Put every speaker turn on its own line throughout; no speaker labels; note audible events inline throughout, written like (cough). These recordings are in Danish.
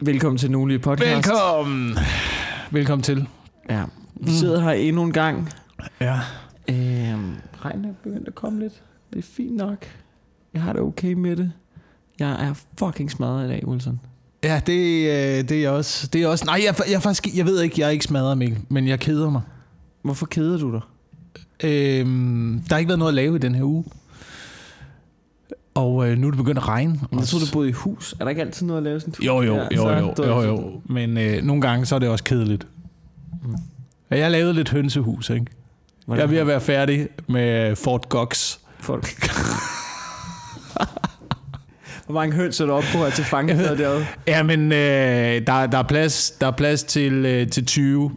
Velkommen til Nulige Podcast.
Velkommen. Velkommen til.
Ja. Vi sidder her endnu en gang.
Ja.
Øhm, regnen er begyndt at komme lidt. Det er fint nok. Jeg har det okay med det. Jeg er fucking smadret i dag, Wilson.
Ja, det, øh, det er jeg også. Det er også. Nej, jeg, jeg, faktisk, jeg ved ikke, jeg er ikke smadret, Mikkel, men jeg keder mig.
Hvorfor keder du dig?
Øhm, der har ikke været noget at lave i den her uge. Og øh, nu er det begyndt at regne.
Jeg troede, du boede i hus. Er der ikke altid noget at lave sådan hus?
Jo, jo,
Ja,
jo, jo, jo, jo. Men øh, nogle gange, så er det også kedeligt.
Mm.
Jeg lavede lidt hønsehus, ikke? Jeg er ved at være færdig med Fort Gox.
Folk. (laughs) Hvor mange høns er du oppe på her til fanget derude?
Ja, men øh, der, der, er plads, der er plads til, øh, til 20.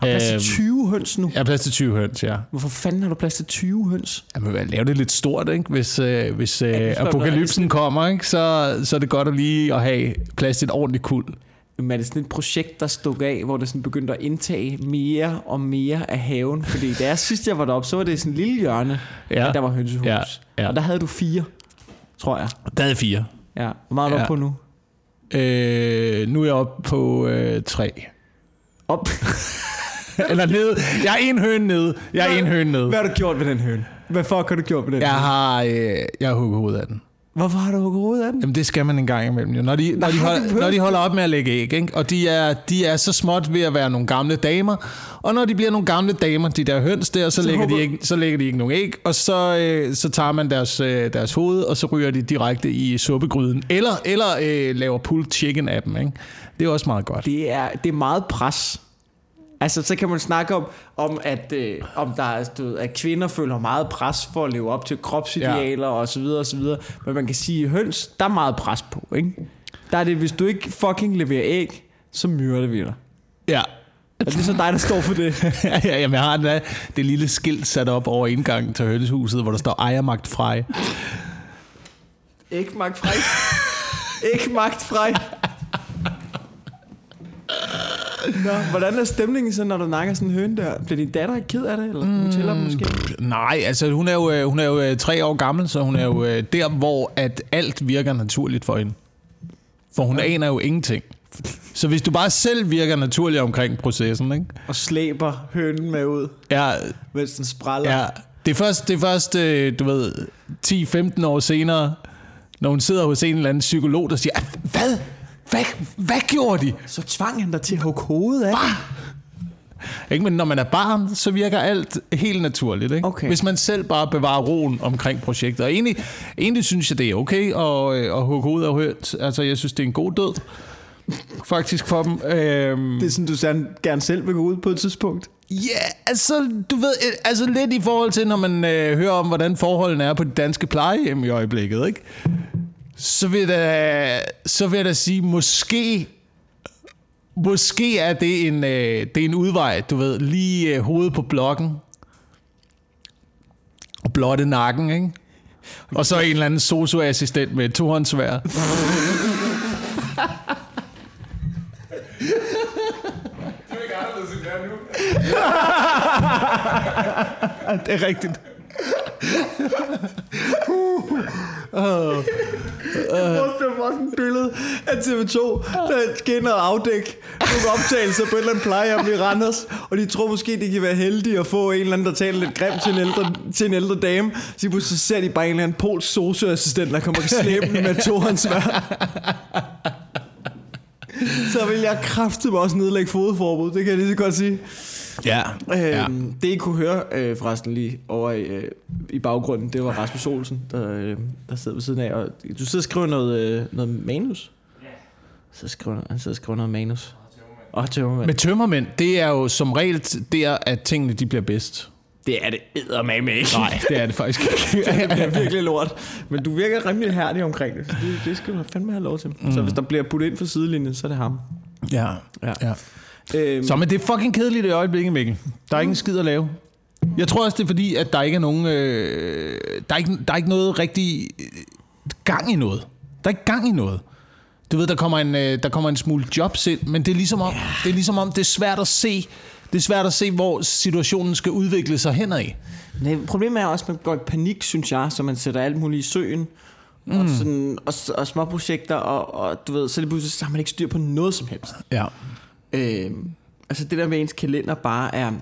Har plads til
Øhm,
20 høns nu?
Ja, plads til 20 høns, ja.
Hvorfor fanden har du plads til 20 høns?
Jamen, hvad, lave det lidt stort, ikke? Hvis, øh, hvis øh,
Ja,
apokalypsen kommer, ikke? Så, så er det godt at lige at have plads til et ordentligt kuld.
Men er det sådan et projekt, der stuk af, hvor det sådan begyndte at indtage mere og mere af haven? Fordi da jeg sidst jeg var deroppe, så var det sådan en lille hjørne,
Ja.
at der var hønsehus.
Ja, ja.
Og der havde du fire, tror jeg.
Der er fire.
Ja. Hvor meget er du
Ja.
oppe på nu?
Øh, nu er jeg oppe på øh, tre.
Op. (laughs) (laughs)
Eller nede. Jeg er en høne nede. Jeg er en høne nede.
Hvad har du gjort ved den høne? Hvad fuck har du gjort ved den
Jeg
høne?
har, øh, jeg har hugget hovedet af den.
Hvorfor har du hugget hovedet af den?
Jamen det skal man en gang imellem jo. Når de, når de,
Nej,
hold,
det behøver
når de holder op med at lægge æg, ikke? og de er, de er så småt ved at være nogle gamle damer, og når de bliver nogle gamle damer, de der høns der, så,
Så
lægger, de ikke, så lægger de ikke nogen æg, og så, øh, så tager man deres, øh, deres hoved, og så ryger de direkte i suppegryden. Eller, eller øh, laver pulled chicken af dem. Ikke? Det er også meget godt.
Det er, det er meget pres. Altså, så kan man snakke om, om at, øh, om der er, du ved, at kvinder føler meget pres for at leve op til kropsidealer ja. og så videre og så videre. Men man kan sige, at høns, der er meget pres på, ikke? Der er det, hvis du ikke fucking leverer æg, så myrder vi dig.
Ja.
Og det er så dig, der står for det. (laughs)
ja, ja, jamen, jeg har det, det lille skilt sat op over indgangen til hønshuset, hvor der står ejermagt frej.
Ikke magt frej. Ikke magt frej. Nå, hvordan er stemningen så, når du nakker sådan en høne der? Bliver din datter ikke ked af det? Eller mm. tæller dem måske?
Nej, altså hun er jo, øh, hun er jo øh, tre år gammel, så hun er jo øh, der, hvor at alt virker naturligt for hende. For hun aner jo ingenting. Så hvis du bare selv virker naturligt omkring processen, ikke?
Og slæber hønen med ud,
Ja,
mens den spræller.
ja. Det er først, det er først du ved, 10-15 år senere, når hun sidder hos en eller anden psykolog, der siger, "Ah, hvad? Hvad, hvad gjorde de?
Så tvang han dig til at hugge hovedet af.
Ikke? Men når man er barn, så virker alt helt naturligt. Ikke?
Okay.
Hvis man selv bare bevarer roen omkring projektet. Og egentlig, egentlig synes jeg, det er okay at, øh, at hugge hovedet af høns. Altså, jeg synes, det er en god død. Faktisk for dem. Øhm,
Det er sådan, du gerne, gerne selv vil gå ud på et tidspunkt.
Ja, yeah, altså, du ved, øh, altså lidt i forhold til, når man øh, hører om, hvordan forholdene er på det danske plejehjem i øjeblikket, ikke? Så vil jeg da, så vil jeg da sige, måske, måske er det en, øh, det er en udvej, du ved, lige øh, hovedet på blokken, og blotte nakken, ikke? Og så en eller anden socioassistent med et tohåndsvær. (laughs) (laughs) det er rigtigt.
Det var sådan et billede af TV2, der skal ind og afdække nogle optagelser på et eller andet plejehjem i Randers, og de tror måske, de kan være heldige at få en eller anden, der taler lidt grimt til en ældre, til en ældre dame. Så, lige så ser de bare en eller anden polsk socioassistent, der kommer slæbende med to håndsvær. Så vil jeg kraftigt også nedlægge fodforbud, det kan jeg lige så godt sige.
Ja,
Øhm, Det I kunne høre øh, forresten lige over i, øh, i baggrunden, det var Rasmus Olsen, der, øh, der sidder ved siden af. Og du sidder og skriver noget, øh, noget manus? Ja. Så skriver, han sidder og skriver noget manus. Og tømmermænd.
Med tømmermænd, det er jo som regel der, at tingene de bliver bedst.
Det er det eddermame ikke.
Nej, det er det faktisk ikke. (laughs)
det er virkelig lort. Men du virker rimelig hærdig omkring det. Så det, det skal du fandme have lov til. Mm. Så hvis der bliver puttet ind for sidelinjen, så er det ham.
ja,
Ja.
ja.
Øhm,
Så men det er fucking kedeligt i øjeblikket, Mikkel. Der er ingen skid at lave. Jeg tror også, det er fordi, at der ikke er nogen... Øh, der, er ikke, der er ikke noget rigtig øh, gang i noget. Der er ikke gang i noget. Du ved, der kommer en, øh, der kommer en smule jobs ind, men det er ligesom om, det er ligesom om, det er svært at se, det er svært at se, hvor situationen skal udvikle sig henad.
Nej, problemet er også, at man går i panik, synes jeg, så man sætter alt muligt i søen. mm. og, sådan, og, og små projekter, og, og du ved, så lige pludselig så har man ikke styr på noget som helst.
Ja.
Øh, altså det der med ens kalender bare er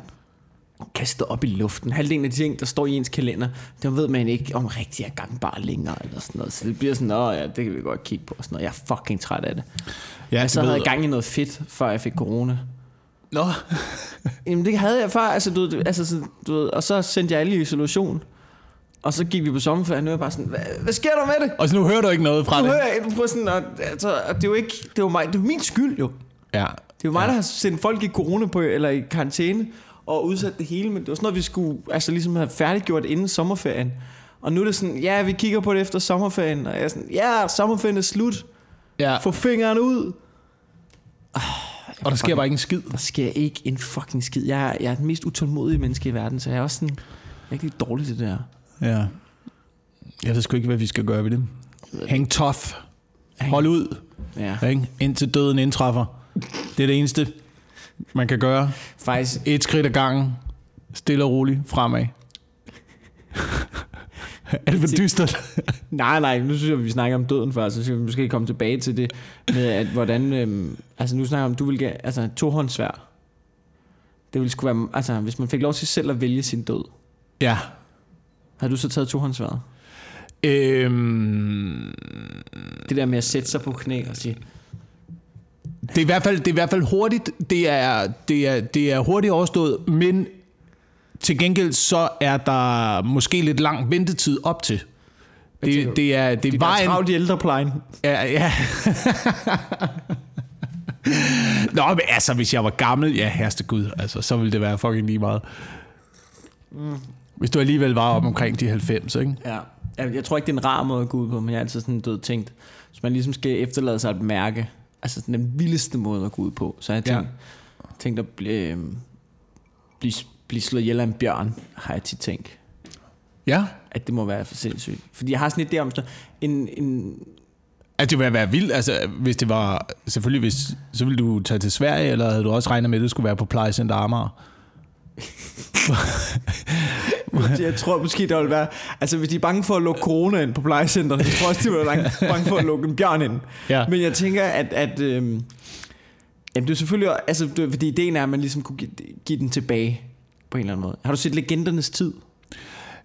kastet op i luften. Halvdelen af de ting, der står i ens kalender, dem ved man ikke om rigtig er gangbare længere, eller sådan noget. Så det bliver sådan, åh ja, det kan vi godt kigge på, og sådan noget. Jeg er fucking træt af det.
Ja,
Jeg så havde jeg gang i noget fedt, før jeg fik corona.
Nå. (laughs)
Jamen det havde jeg før, altså, du, altså, så, du ved, og så sendte jeg alle i isolation. Og så gik vi på sommerferie, og nu er jeg bare sådan, hvad, hvad sker der med det?
Og så nu hører du ikke noget fra
Nu
det.
hører jeg på sådan, og, altså, og det er jo ikke, det er jo, mig, det er jo min skyld jo.
Ja.
Det jo mig, der har sendt folk i corona på, eller i karantæne, og udsat det hele, men det var sådan noget, vi skulle altså ligesom have færdiggjort inden sommerferien. Og nu er det sådan, ja, vi kigger på det efter sommerferien, og jeg er sådan, ja, sommerferien er slut,
ja.
få fingeren ud.
Og der sker bare ikke en skid.
Der sker ikke en fucking skid. Jeg er, jeg er den mest utålmodige menneske i verden, så jeg er også sådan, jeg er ikke dårlig til det her.
Ja. Jeg ved sgu ikke, hvad vi skal gøre ved det. Hæng tough. Hold ud.
Ja.
Ikke? Indtil døden indtræffer. Det er det eneste, man kan gøre.
Faktisk,
Et skridt ad gangen. Stille og roligt fremad. (laughs) er det for dystert?
nej, nej, nu synes jeg, at vi snakker om døden før, så skal vi måske komme tilbage til det med, at hvordan, øhm, altså nu snakker om, du vil gerne, altså tohåndssvær. Det ville sgu være, altså hvis man fik lov til selv at vælge sin død,
ja.
har du så taget tohåndssværet?
Øhm,
Det der med at sætte sig på knæ og sige,
det, er i hvert fald, det er i hvert fald hurtigt. Det er, det, er, det er hurtigt overstået, men til gengæld så er der måske lidt lang ventetid op til. Det, det er, det
er
en,
travlt i ældreplejen.
Ja, ja. (laughs) Nå, men altså, hvis jeg var gammel, ja, herste gud, altså, så ville det være fucking lige meget. Hvis du alligevel var op omkring de 90, ikke?
Ja. Jeg, jeg tror ikke, det er en rar måde at gå ud på, men jeg har altid sådan død tænkt, hvis man ligesom skal efterlade sig et mærke, altså sådan den vildeste måde at gå ud på, så jeg
Ja.
tænkt, tænkt at blive, øh, blive, blive slået ihjel af en bjørn, har jeg tit tænkt.
Ja.
At det må være for sindssygt. Fordi jeg har sådan et idé om, så en, en,
Altså, det ville være vildt, altså, hvis det var... Selvfølgelig, hvis, så ville du tage til Sverige, eller havde du også regnet med, at det skulle være på plejecenter Amager?
Jeg tror måske, der vil være... Altså, hvis de er bange for at lukke corona ind på plejecenteret, så tror jeg også, de vil være bange- for at lukke en bjørn ind.
Ja.
Men jeg tænker, at... at øhm, jamen, det er selvfølgelig... Altså, det, fordi ideen er, at man ligesom kunne give, give den tilbage på en eller anden måde. Har du set Legendernes Tid?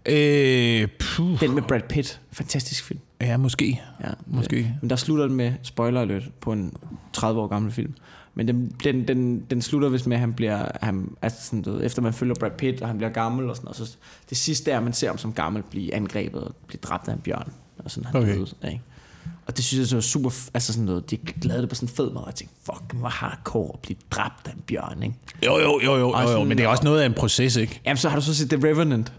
Øh, puh.
Den med Brad Pitt. Fantastisk film.
Ja, måske.
Ja,
Måske.
Men der slutter den med, spoiler alert, på en 30 år gammel film. Men den, den, den, den slutter vist med, at han bliver, han, altså sådan, du ved, efter man følger Brad Pitt, og han bliver gammel og sådan noget. Så det sidste er, man ser ham som gammel blive angrebet og blive dræbt af en bjørn. Og sådan han
Okay.
døde, ikke? Og det synes jeg så var super, altså sådan noget, de lavede det på sådan en fed måde, og jeg tænkte, fuck, hvor hardcore at blive dræbt af en bjørn, ikke?
Jo, jo, jo, jo,
Og
jo, jo,
sådan-
men det er også noget af en proces, ikke?
Jamen, så har du så set The Revenant.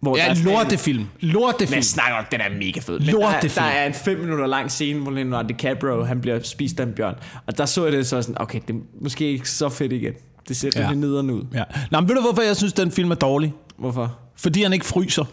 Hvor
Ja,
er
lortefilm. Lortefilm.
Men snakker den er mega fed. Men
Lortefilm.
Der, der er en 5 minutter lang scene, hvor Leonardo DiCaprio, han bliver spist af en bjørn. Og der så jeg det så sådan, okay, det er måske ikke så fedt igen. Det ser
ja.
lidt nederen ud.
Ja. Nå, men ved du, hvorfor jeg synes, den film er dårlig?
Hvorfor?
Fordi han ikke fryser.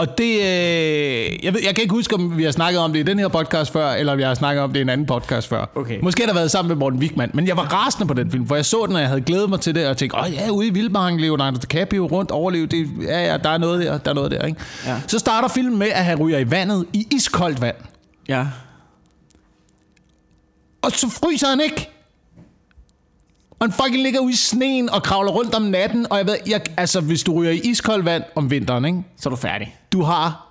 Og det, øh, jeg, ved, jeg kan ikke huske, om vi har snakket om det i den her podcast før, eller om jeg har snakket om det i en anden podcast før.
Okay.
Måske har der været sammen med Morten Wigman, men jeg var rasende på den film, for jeg så den, og jeg havde glædet mig til det, og tænkte, åh ja, ude i Vildmarken, Leonardo DiCaprio rundt, overleve, det, ja, ja, der er noget der, der er noget der, ikke?
Ja.
Så starter filmen med, at han ryger i vandet, i iskoldt vand,
Ja.
og så fryser han ikke. Og han fucking ligger ude i sneen og kravler rundt om natten, og jeg ved, jeg, altså hvis du ryger i iskoldt vand om vinteren, ikke?
Så er du færdig.
Du har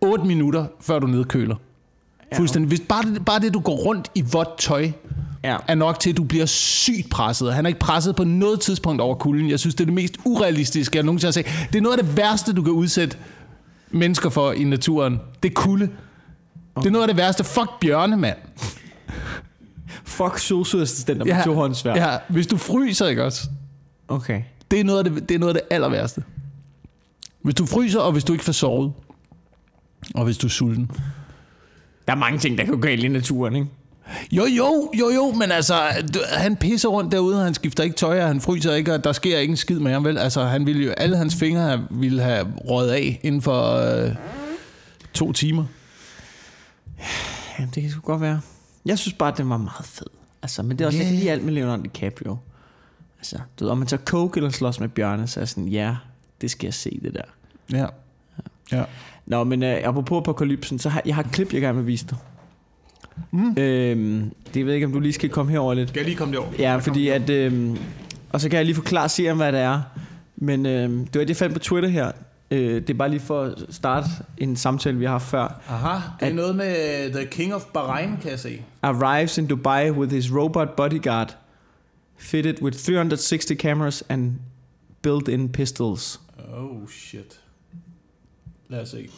8 minutter, før du nedkøler. Ja. Fuldstændig. Hvis bare, det, bare det, du går rundt i vådt tøj,
Ja.
er nok til, at du bliver sygt presset. Han er ikke presset på noget tidspunkt over kulden. Jeg synes, det er det mest urealistiske, jeg nogensinde har set. Det er noget af det værste, du kan udsætte mennesker for i naturen. Det er kulde. Det er noget af det værste. Fuck bjørne, mand.
Fuck sosu-assistenter med to håndsvær.
ja, hvis du fryser, ikke også?
Okay.
Det er noget af det, det, er noget af det aller værste. Hvis du fryser, og hvis du ikke får sovet. Og hvis du er sulten.
Der er mange ting, der kan gå galt i naturen, ikke?
Jo, jo, jo, jo, men altså, du, han pisser rundt derude, og han skifter ikke tøj, og han fryser ikke, og der sker ikke en skid med ham, vel? Altså, han ville jo, alle hans fingre ville have røget af inden for øh, to timer.
Jamen, det kan sgu godt være. Jeg synes bare, at den var meget fed. Altså, men det er også, yeah.
Ja.
lide alt med Leonardo DiCaprio. Altså, du ved, om man tager coke eller slås med bjørne, så er sådan, ja, det skal jeg se, det der.
Ja. Ja.
Nå, men uh, apropos apokalypsen, så har jeg har et klip, jeg gerne vil vise dig. Mm. Øhm, det ved jeg ikke, om du lige skal komme herover lidt.
Skal jeg lige komme derover?
Ja, fordi at... Øhm, og så kan jeg lige forklare seeren, hvad det er. Men øhm, det var det, jeg fandt på Twitter her. Øh, det er bare lige for at starte en samtale, vi har haft før.
Aha, det er
At-
noget med The King of Bahrain, kan jeg se.
Arrives in Dubai with his robot bodyguard. Fitted with 360 cameras and built-in pistols.
Oh shit. Lad os se.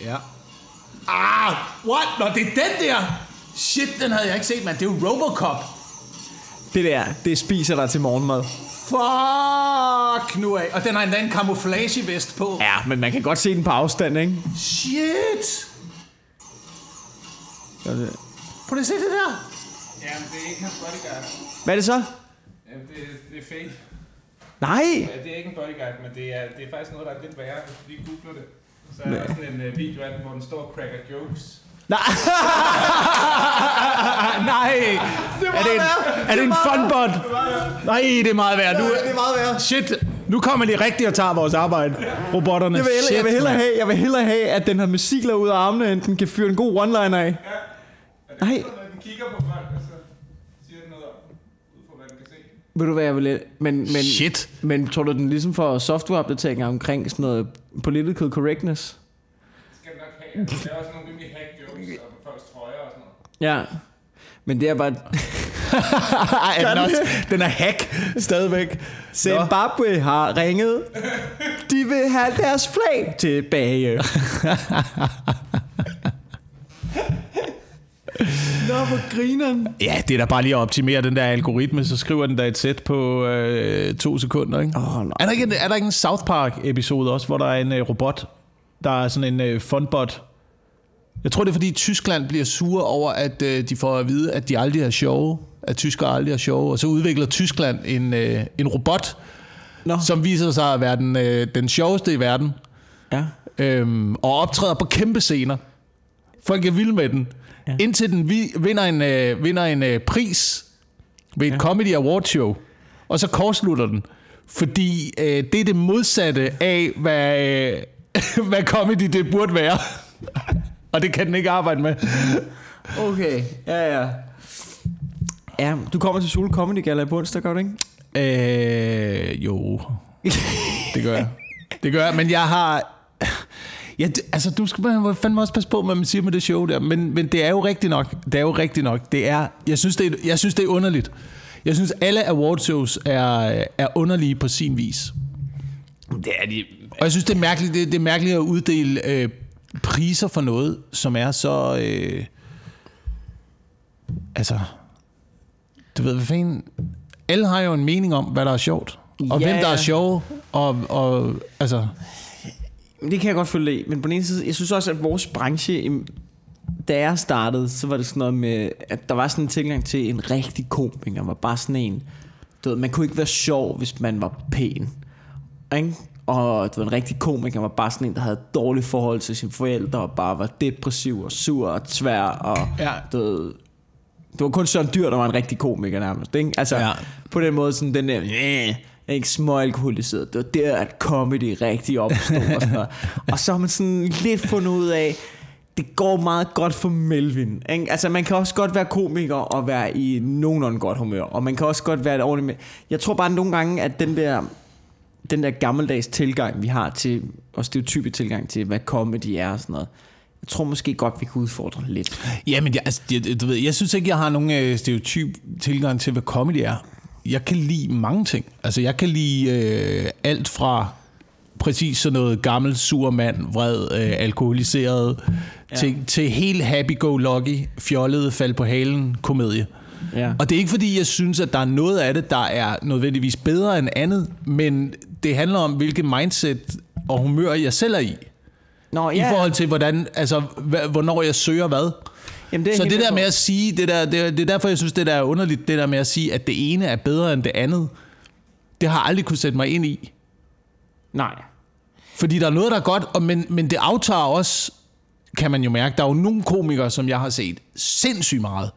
Ja. Ah, what? Nå, det er den der! Shit, den havde jeg ikke set, mand. Det er jo Robocop.
Det der, det spiser dig til morgenmad.
Fuck nu af. Og den har endda en camouflagevest på.
Ja, men man kan godt se den på afstand, ikke?
Shit!
Så det-
Prøv lige at se det der.
Jamen, det er ikke hans bodyguard.
Hvad er det så?
Jamen, det, det er fake.
Nej!
Ja, det er ikke en bodyguard, men det er, det er faktisk noget, der er lidt værre, hvis du lige googler det. Så er der også sådan en uh, video af den, hvor den står og cracker jokes.
Nej! (laughs)
Nej!
Det
Er det en, er det en funbot? Nej, det er meget værd. Nu,
det er meget værd.
shit, nu kommer de rigtigt og tager vores arbejde. Robotterne.
Jeg vil, hellere, jeg, vil
Shit,
hellere have, jeg vil hellere have, at den har missiler ud af armene, end den kan fyre en god one-liner af.
Er
Nej.
sådan, at den kigger på folk, og så siger den noget om, ud fra hvad den kan se.
Ved du hvad, jeg vil... Men, men,
Shit.
men tror du, den ligesom får softwareopdateringer omkring sådan noget political correctness?
Det skal den nok have. Altså, det er også nogle rimelig hack jokes om folks trøjer og sådan noget.
Ja. Men det er bare... (laughs)
Ej, er den, også, den er hack stadigvæk.
Zimbabwe har ringet. De vil have deres flag tilbage. (laughs) Nå, hvor grineren.
Ja, det er da bare lige at optimere den der algoritme, så skriver den der et sæt på øh, to sekunder, ikke?
Åh, nej.
Er der ikke, en, er der ikke en South Park-episode også, hvor der er en øh, robot, der er sådan en øh, funbot? Jeg tror, det er fordi Tyskland bliver sure over, at øh, de får at vide, at de aldrig er sjove, at tyskere aldrig er sjove, og så udvikler Tyskland en, øh, en robot,
Nå.
som viser sig at være den, øh, den sjoveste i verden,
Ja.
øhm, og optræder på kæmpe scener. Folk er vilde med den. Ja. Indtil den vi, vinder en, øh, vinder en øh, pris ved et ja. Comedy Award show, og så kortslutter den. Fordi øh, det er det modsatte af, hvad, øh, (laughs) hvad comedy det burde være. og det kan den ikke arbejde med.
Okay, ja, ja. Ja, du kommer til Sol Comedy Gala på onsdag, gør du ikke?
Øh, jo, det gør jeg. Det gør jeg, men jeg har... Ja, det, altså, du skal bare fandme også passe på, hvad man siger med det show der. Men, men det er jo rigtigt nok. Det er jo rigtigt nok. Det er, jeg, synes, det er, jeg synes, det er underligt. Jeg synes, alle awardshows er, er underlige på sin vis.
Det er de.
Og jeg synes, det er mærkeligt, det, det er mærkeligt at uddele øh, priser for noget, som er så... Øh, altså... Du ved, hvad fanden... Alle har jo en mening om, hvad der er sjovt. Og
Ja,
hvem der er sjove. Og, og altså...
Det kan jeg godt følge i. Men på den ene side, jeg synes også, at vores branche, da jeg startede, så var det sådan noget med, at der var sådan en tilgang til en rigtig komiker, var bare sådan en, du ved, man kunne ikke være sjov, hvis man var pæn. Ikke? Og du ved, en rigtig komiker var bare sådan en, der havde dårligt forhold til sine forældre, og bare var depressiv og sur og tvær, og
Ja.
du ved, det var kun Søren Dyr, der var en rigtig komiker nærmest. Ikke? Altså,
Ja.
på den måde sådan den der, "Næh, ikke småalkoholiseret. Det var der, at comedy rigtig opstod. og, sådan noget. og så har man sådan lidt fundet ud af, det går meget godt for Melvin. Ikke? Altså, man kan også godt være komiker og være i nogenlunde godt humør. Og man kan også godt være et ordentligt med. Jeg tror bare nogle gange, at den der, den der gammeldags tilgang, vi har til, og stereotype tilgang til, hvad comedy er og sådan noget. Jeg tror måske godt, vi kan udfordre det lidt.
Jamen, jeg, altså, jeg, du ved, jeg synes ikke, jeg har nogen øh, stereotyp tilgang til, hvad comedy er. Jeg kan lide mange ting. Altså, jeg kan lide øh, alt fra præcis sådan noget gammel, sur mand, vred, øh, alkoholiseret, ja. til, til helt happy-go-lucky, fjollet, fald på halen komedie.
Ja.
Og det er ikke fordi, jeg synes, at der er noget af det, der er nødvendigvis bedre end andet, men det handler om, hvilket mindset og humør jeg selv er i.
Nå,
I forhold til, hvordan, altså, hvornår jeg søger hvad.
Jamen, det
Så det der med at sige, det, der, det, er- det er derfor, jeg synes, det der er underligt, det der med at sige, at det ene er bedre end det andet, det har jeg aldrig kunne sætte mig ind i.
Nej.
Fordi der er noget, der er godt, og men, men det aftager også, kan man jo mærke. Der er jo nogle komikere, som jeg har set sindssygt meget,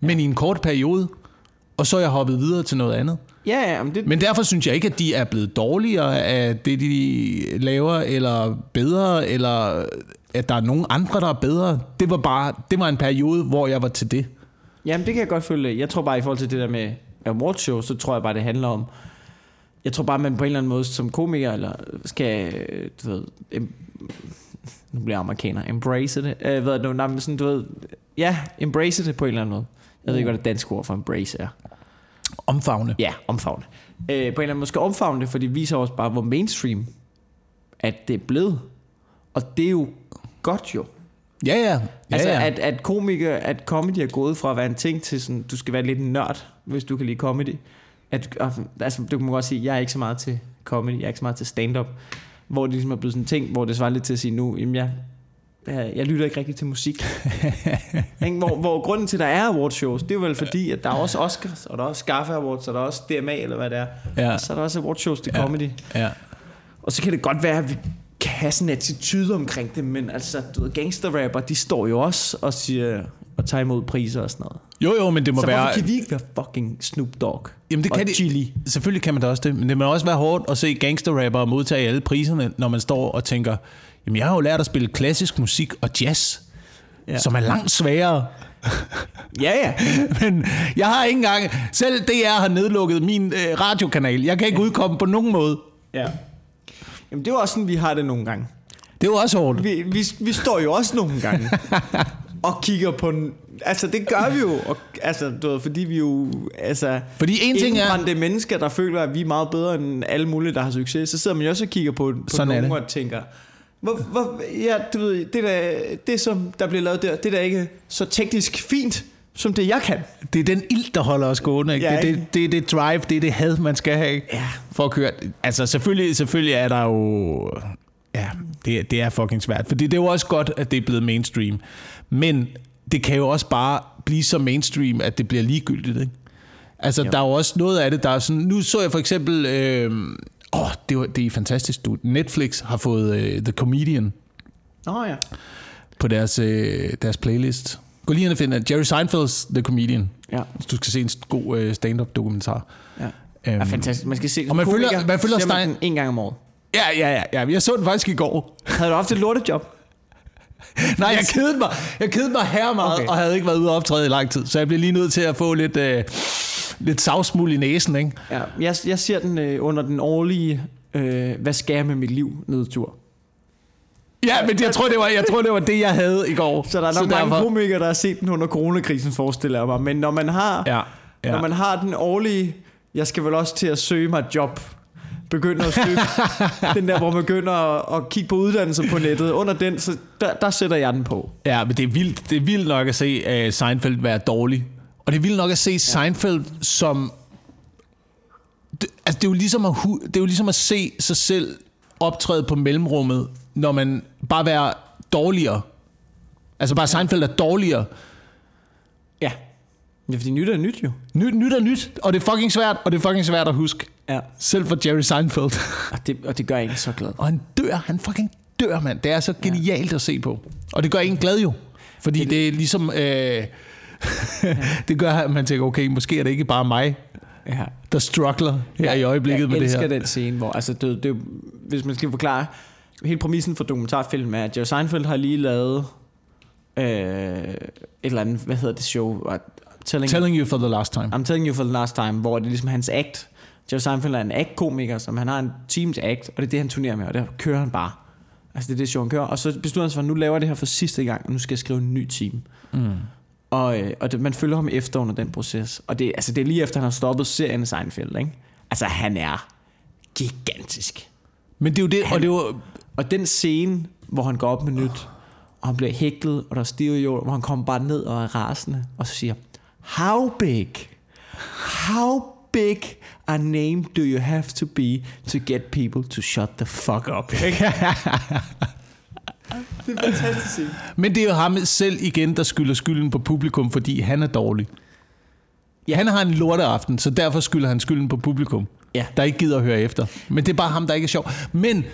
men i en kort periode, og så er jeg hoppet videre til noget andet.
Ja, ja, men det,
Men derfor synes jeg ikke, at de er blevet dårligere af det, de laver, eller bedre, eller at der er nogen andre, der er bedre. Det var bare, det var en periode, hvor jeg var til det.
Jamen, det kan jeg godt følge. Jeg tror bare, i forhold til det der med award show, så tror jeg bare, det handler om... Jeg tror bare, man på en eller anden måde som komiker, eller skal, du ved... Em, nu bliver jeg amerikaner. Embrace det. Øh, det nu? Nej, men sådan, du ved... Ja, embrace det på en eller anden måde. Jeg ved ikke, hvad det danske ord for embrace er.
Omfavne.
Ja, omfavne. Øh, på en eller anden måde skal omfavne det, for det viser også bare, hvor mainstream at det er blevet. Og det er jo godt jo.
Ja, ja. ja,
Altså,
ja.
at, at komiker, at comedy er gået fra at være en ting til sådan, du skal være lidt nørd, hvis du kan lide comedy. At, altså, du kan godt sige, jeg er ikke så meget til comedy, jeg er ikke så meget til stand-up. Hvor det ligesom er blevet sådan en ting, hvor det svarer lidt til at sige nu, jamen jeg, jeg, lytter ikke rigtig til musik. (laughs) Hvor, hvor grunden til, at der er awardshows, det er vel fordi, at der er også Oscars, og der er også Gaffa Awards, og der er også DMA, eller hvad det er.
Ja.
Og så er der også awardshows til
Ja.
comedy.
ja.
Og så kan det godt være, at vi kan have sådan en attitude omkring det, men altså, du ved, gangsterrapper, de står jo også og siger, og tager imod priser og sådan noget.
Jo, jo, men det må
Så
være...
hvorfor kan vi ikke være fucking Snoop Dogg?
Jamen det
og
kan de,
Chili?
Selvfølgelig kan man da også det, men det må også være hårdt at se gangsterrapper modtage alle priserne, når man står og tænker, jamen jeg har jo lært at spille klassisk musik og jazz,
Ja.
ja. som er langt sværere.
Ja, ja. (laughs)
Men jeg har ikke engang, selv DR har nedlukket min øh, radiokanal. Jeg kan ikke udkomme på nogen måde.
ja. Jamen, det er jo også sådan, vi har det nogle gange.
Det er jo også hårdt.
Vi, vi, vi står jo også nogle gange (laughs) og kigger på. Altså, det gør vi jo. Og, altså, du ved, fordi vi jo... Altså,
Fordi en ting er-
indbrændte mennesker, der føler, at vi er meget bedre end alle mulige, der har succes. Så sidder man jo også og kigger på, på
Sådan
nogen
det.
og tænker... Hvor, hvor, ja, du ved, det, der, det som der bliver lavet der, det der ikke så teknisk fint, som det jeg kan.
Det er den ild, der holder os gående. Ikke?
Ja,
det, er
ikke?
det, det det drive, det er det had, man skal have
Ja.
for at køre. Altså selvfølgelig, selvfølgelig er der jo... Ja, det, det er fucking svært. Fordi det er jo også godt, at det er blevet mainstream. Men det kan jo også bare blive så mainstream, at det bliver ligegyldigt. Ikke? Altså,
Jo.
der er jo også noget af det, der er sådan... Nu så jeg for eksempel... Øh, åh, det, var, det er fantastisk. Du. Netflix har fået øh, The Comedian
Nå ja.
på deres, øh, deres playlist. Gå lige ind og find Jerry Seinfeld's The Comedian.
Ja,
Hvis du skal se en god øh, stand-up dokumentar.
ja.
Øhm,
er fantastisk. Man skal se
Og man følger- man følger Stein-
en gang om året.
Ja, ja, ja, ja. Jeg så den faktisk i går.
Havde du haft et lortejob? (laughs)
Nej, jeg kedede mig. Jeg kedede mig her meget,
okay.
og havde ikke været ude og optræde i lang tid. Så jeg blev lige nødt til at få lidt, øh, lidt savsmuld i næsen, ikke?
Ja, jeg, jeg ser den øh, under den årlige, øh, hvad skal jeg med mit liv, nedtur.
Ja, men jeg tror, det var, jeg tror, det var det, jeg havde i går.
Så der er nok mange komikere, der har set den under coronakrisen, forestiller jeg mig. Men når man har,
Ja, ja.
når man har den årlige, jeg skal vel også til at søge mig et job, begynder at søge (laughs) den der, hvor man begynder at, at kigge på uddannelser på nettet. Under den, så der, der sætter jeg den på.
Ja, men det er vildt, det er vildt nok at se uh, Seinfeld være dårlig. Og det er vildt nok at se ja. Seinfeld som... Det, altså, det er, jo ligesom at, det er jo ligesom at se sig selv optræde på mellemrummet, når man bare være dårligere. Altså bare Seinfeld er dårligere.
Ja. Ja, fordi nyt er nyt jo.
Nyt, nyt er nyt, og det er fucking svært, og det er fucking svært at huske.
Ja.
Selv for Jerry Seinfeld.
Og det, og det gør en så glad.
og han dør, han fucking dør, mand. Det er så genialt at se på. Og det gør en glad jo. Fordi det, det er ligesom... Øh, (laughs) det gør, at man tænker, okay, måske er det ikke bare mig,
Ja.
der struggler her i øjeblikket
jeg
med det
elsker
her.
den scene, hvor, altså, det, det, hvis man skal forklare, hele præmissen for dokumentarfilm er, at Jerry Seinfeld har lige lavet øh, et eller andet, hvad hedder det show? Telling,
Telling you for the last time.
I'm telling you for the last time, hvor det er ligesom hans act. Jerry Seinfeld er en act-komiker, som han har en teams act, og det er det, han turnerer med, og der kører han bare. Altså det er det show, han kører. Og så beslutter han sig for, at nu laver jeg det her for sidste gang, og nu skal jeg skrive en ny team.
Mm.
Og, øh, og det, man følger ham efter under den proces. Og det, altså, det er lige efter, han har stoppet serien Seinfeld. Ikke? Altså, han er gigantisk.
Men det er jo det, og det er jo...
Og den scene, hvor han går op med nyt, og han bliver hæklet, og der er jord, hvor han kommer bare ned og er rasende, og så siger, How big? How big a name do you have to be to get people to shut the fuck up? (laughs) det er fantastisk scene.
Men det er jo ham selv igen, der skylder skylden på publikum, fordi han er dårlig. Ja. Han har en lorteaften, så derfor skylder han skylden på publikum,
Ja.
der ikke gider at høre efter. Men det er bare ham, der ikke er sjov. Men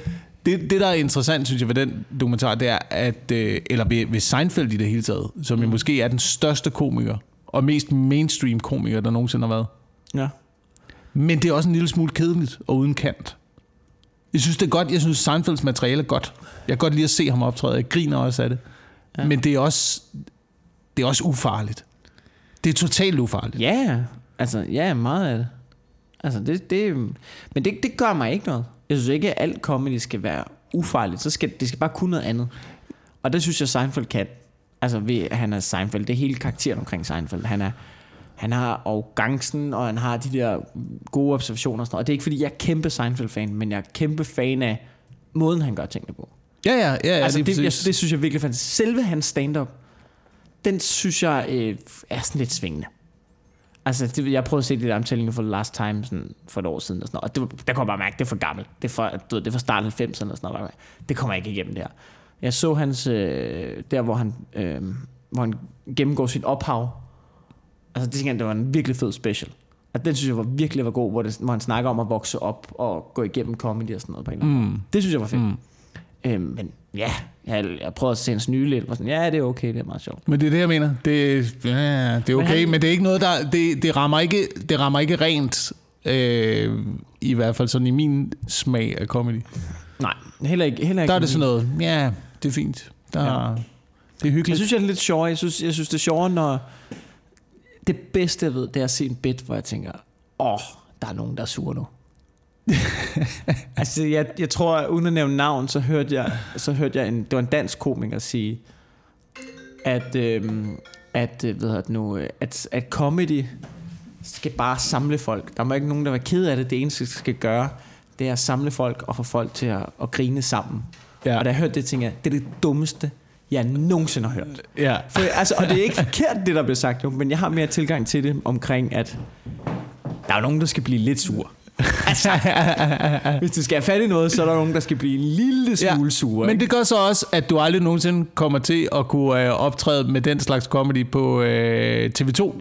det, det der er interessant, synes jeg, ved den dokumentar, det er, at, øh, eller ved, ved Seinfeld i det hele taget, som jo måske er den største komiker, og mest mainstream komiker, der nogensinde har været,
Ja.
Men det er også en lille smule kedeligt og uden kant. Jeg synes, det er godt. Jeg synes, Seinfelds materiale er godt. Jeg kan godt lide at se ham optræde. Jeg griner også af det. Ja. Men det er også, det er også ufarligt. Det er totalt ufarligt.
Ja, altså, ja, meget af det. Altså, det, det, men det, det gør mig ikke noget. Jeg synes ikke, at alt comedy skal være ufarligt. Så skal, det skal bare kunne noget andet. Og det synes jeg, Seinfeld kan. Altså, ved, han er Seinfeld. Det er hele karakteren omkring Seinfeld. Han er, han har arrogancen, og han har de der gode observationer og sådan noget. Og det er ikke, fordi jeg er kæmpe Seinfeld-fan, men jeg er kæmpe fan af måden, han gør tingene på.
Ja, ja, ja. ja
altså, det, jeg, det synes jeg virkelig fandt. Selve hans stand-up, den synes jeg øh, er sådan lidt svingende. Altså, det, jeg prøvede at se det der omtællinger for Last Time sådan for et år siden, og, sådan noget, og det, der kunne jeg bare mærke, det er for gammelt. Det er for, du ved, det er for start 90'erne og sådan noget. Det kommer jeg ikke igennem der. Jeg så hans, øh, der hvor han, øh, hvor han gennemgår sit ophav. Altså, det jeg, det var en virkelig fed special. Og den synes jeg var virkelig var god, hvor, det, hvor han snakker om at vokse op og gå igennem comedy og sådan noget på en eller anden måde. Det synes jeg var fedt. Mm. Øhm, men ja, jeg, jeg prøvede at se hans nye lidt, og sådan, ja, det er okay, det er meget sjovt.
Men det er det, jeg mener. Det, ja, det er okay, men,
han-
men det er ikke noget, der... Det, det, rammer, ikke, det rammer ikke rent, øh, i hvert fald sådan i min smag af comedy.
Nej, heller ikke. Heller ikke
Der er det sådan noget, ja, det er fint. Der,
Ja.
ja. Det er
Jeg
hyggeligt.
synes, jeg er lidt sjovere. Jeg synes, jeg synes, det er sjovere, når... Det bedste, jeg ved, det er at se en bit, hvor jeg tænker, åh, der er nogen, der er sure nu. (laughs) altså, jeg, jeg tror, uden at nævne navn, så hørte jeg, så hørte jeg en, det var en dansk komiker sige, at, øhm, at, øh, hvad hedder det nu, at, at comedy skal bare samle folk. Der må ikke nogen, der er ked af det. Det eneste, det skal gøre, det er at samle folk og få folk til at, at grine sammen.
Ja.
Og da jeg hørte det, tænkte jeg, det er det dummeste, jeg nogensinde har hørt.
Ja.
For, altså, og det er ikke forkert, det der bliver sagt nu, men jeg har mere tilgang til det omkring, at der er nogen, der skal blive lidt sur. Altså, (laughs) hvis du skal have fat i noget, så er der nogen, der skal blive en lille smule sure.
Men
ikke?
det gør så også, at du aldrig nogensinde kommer til at kunne øh, optræde med den slags comedy på øh, TV2. for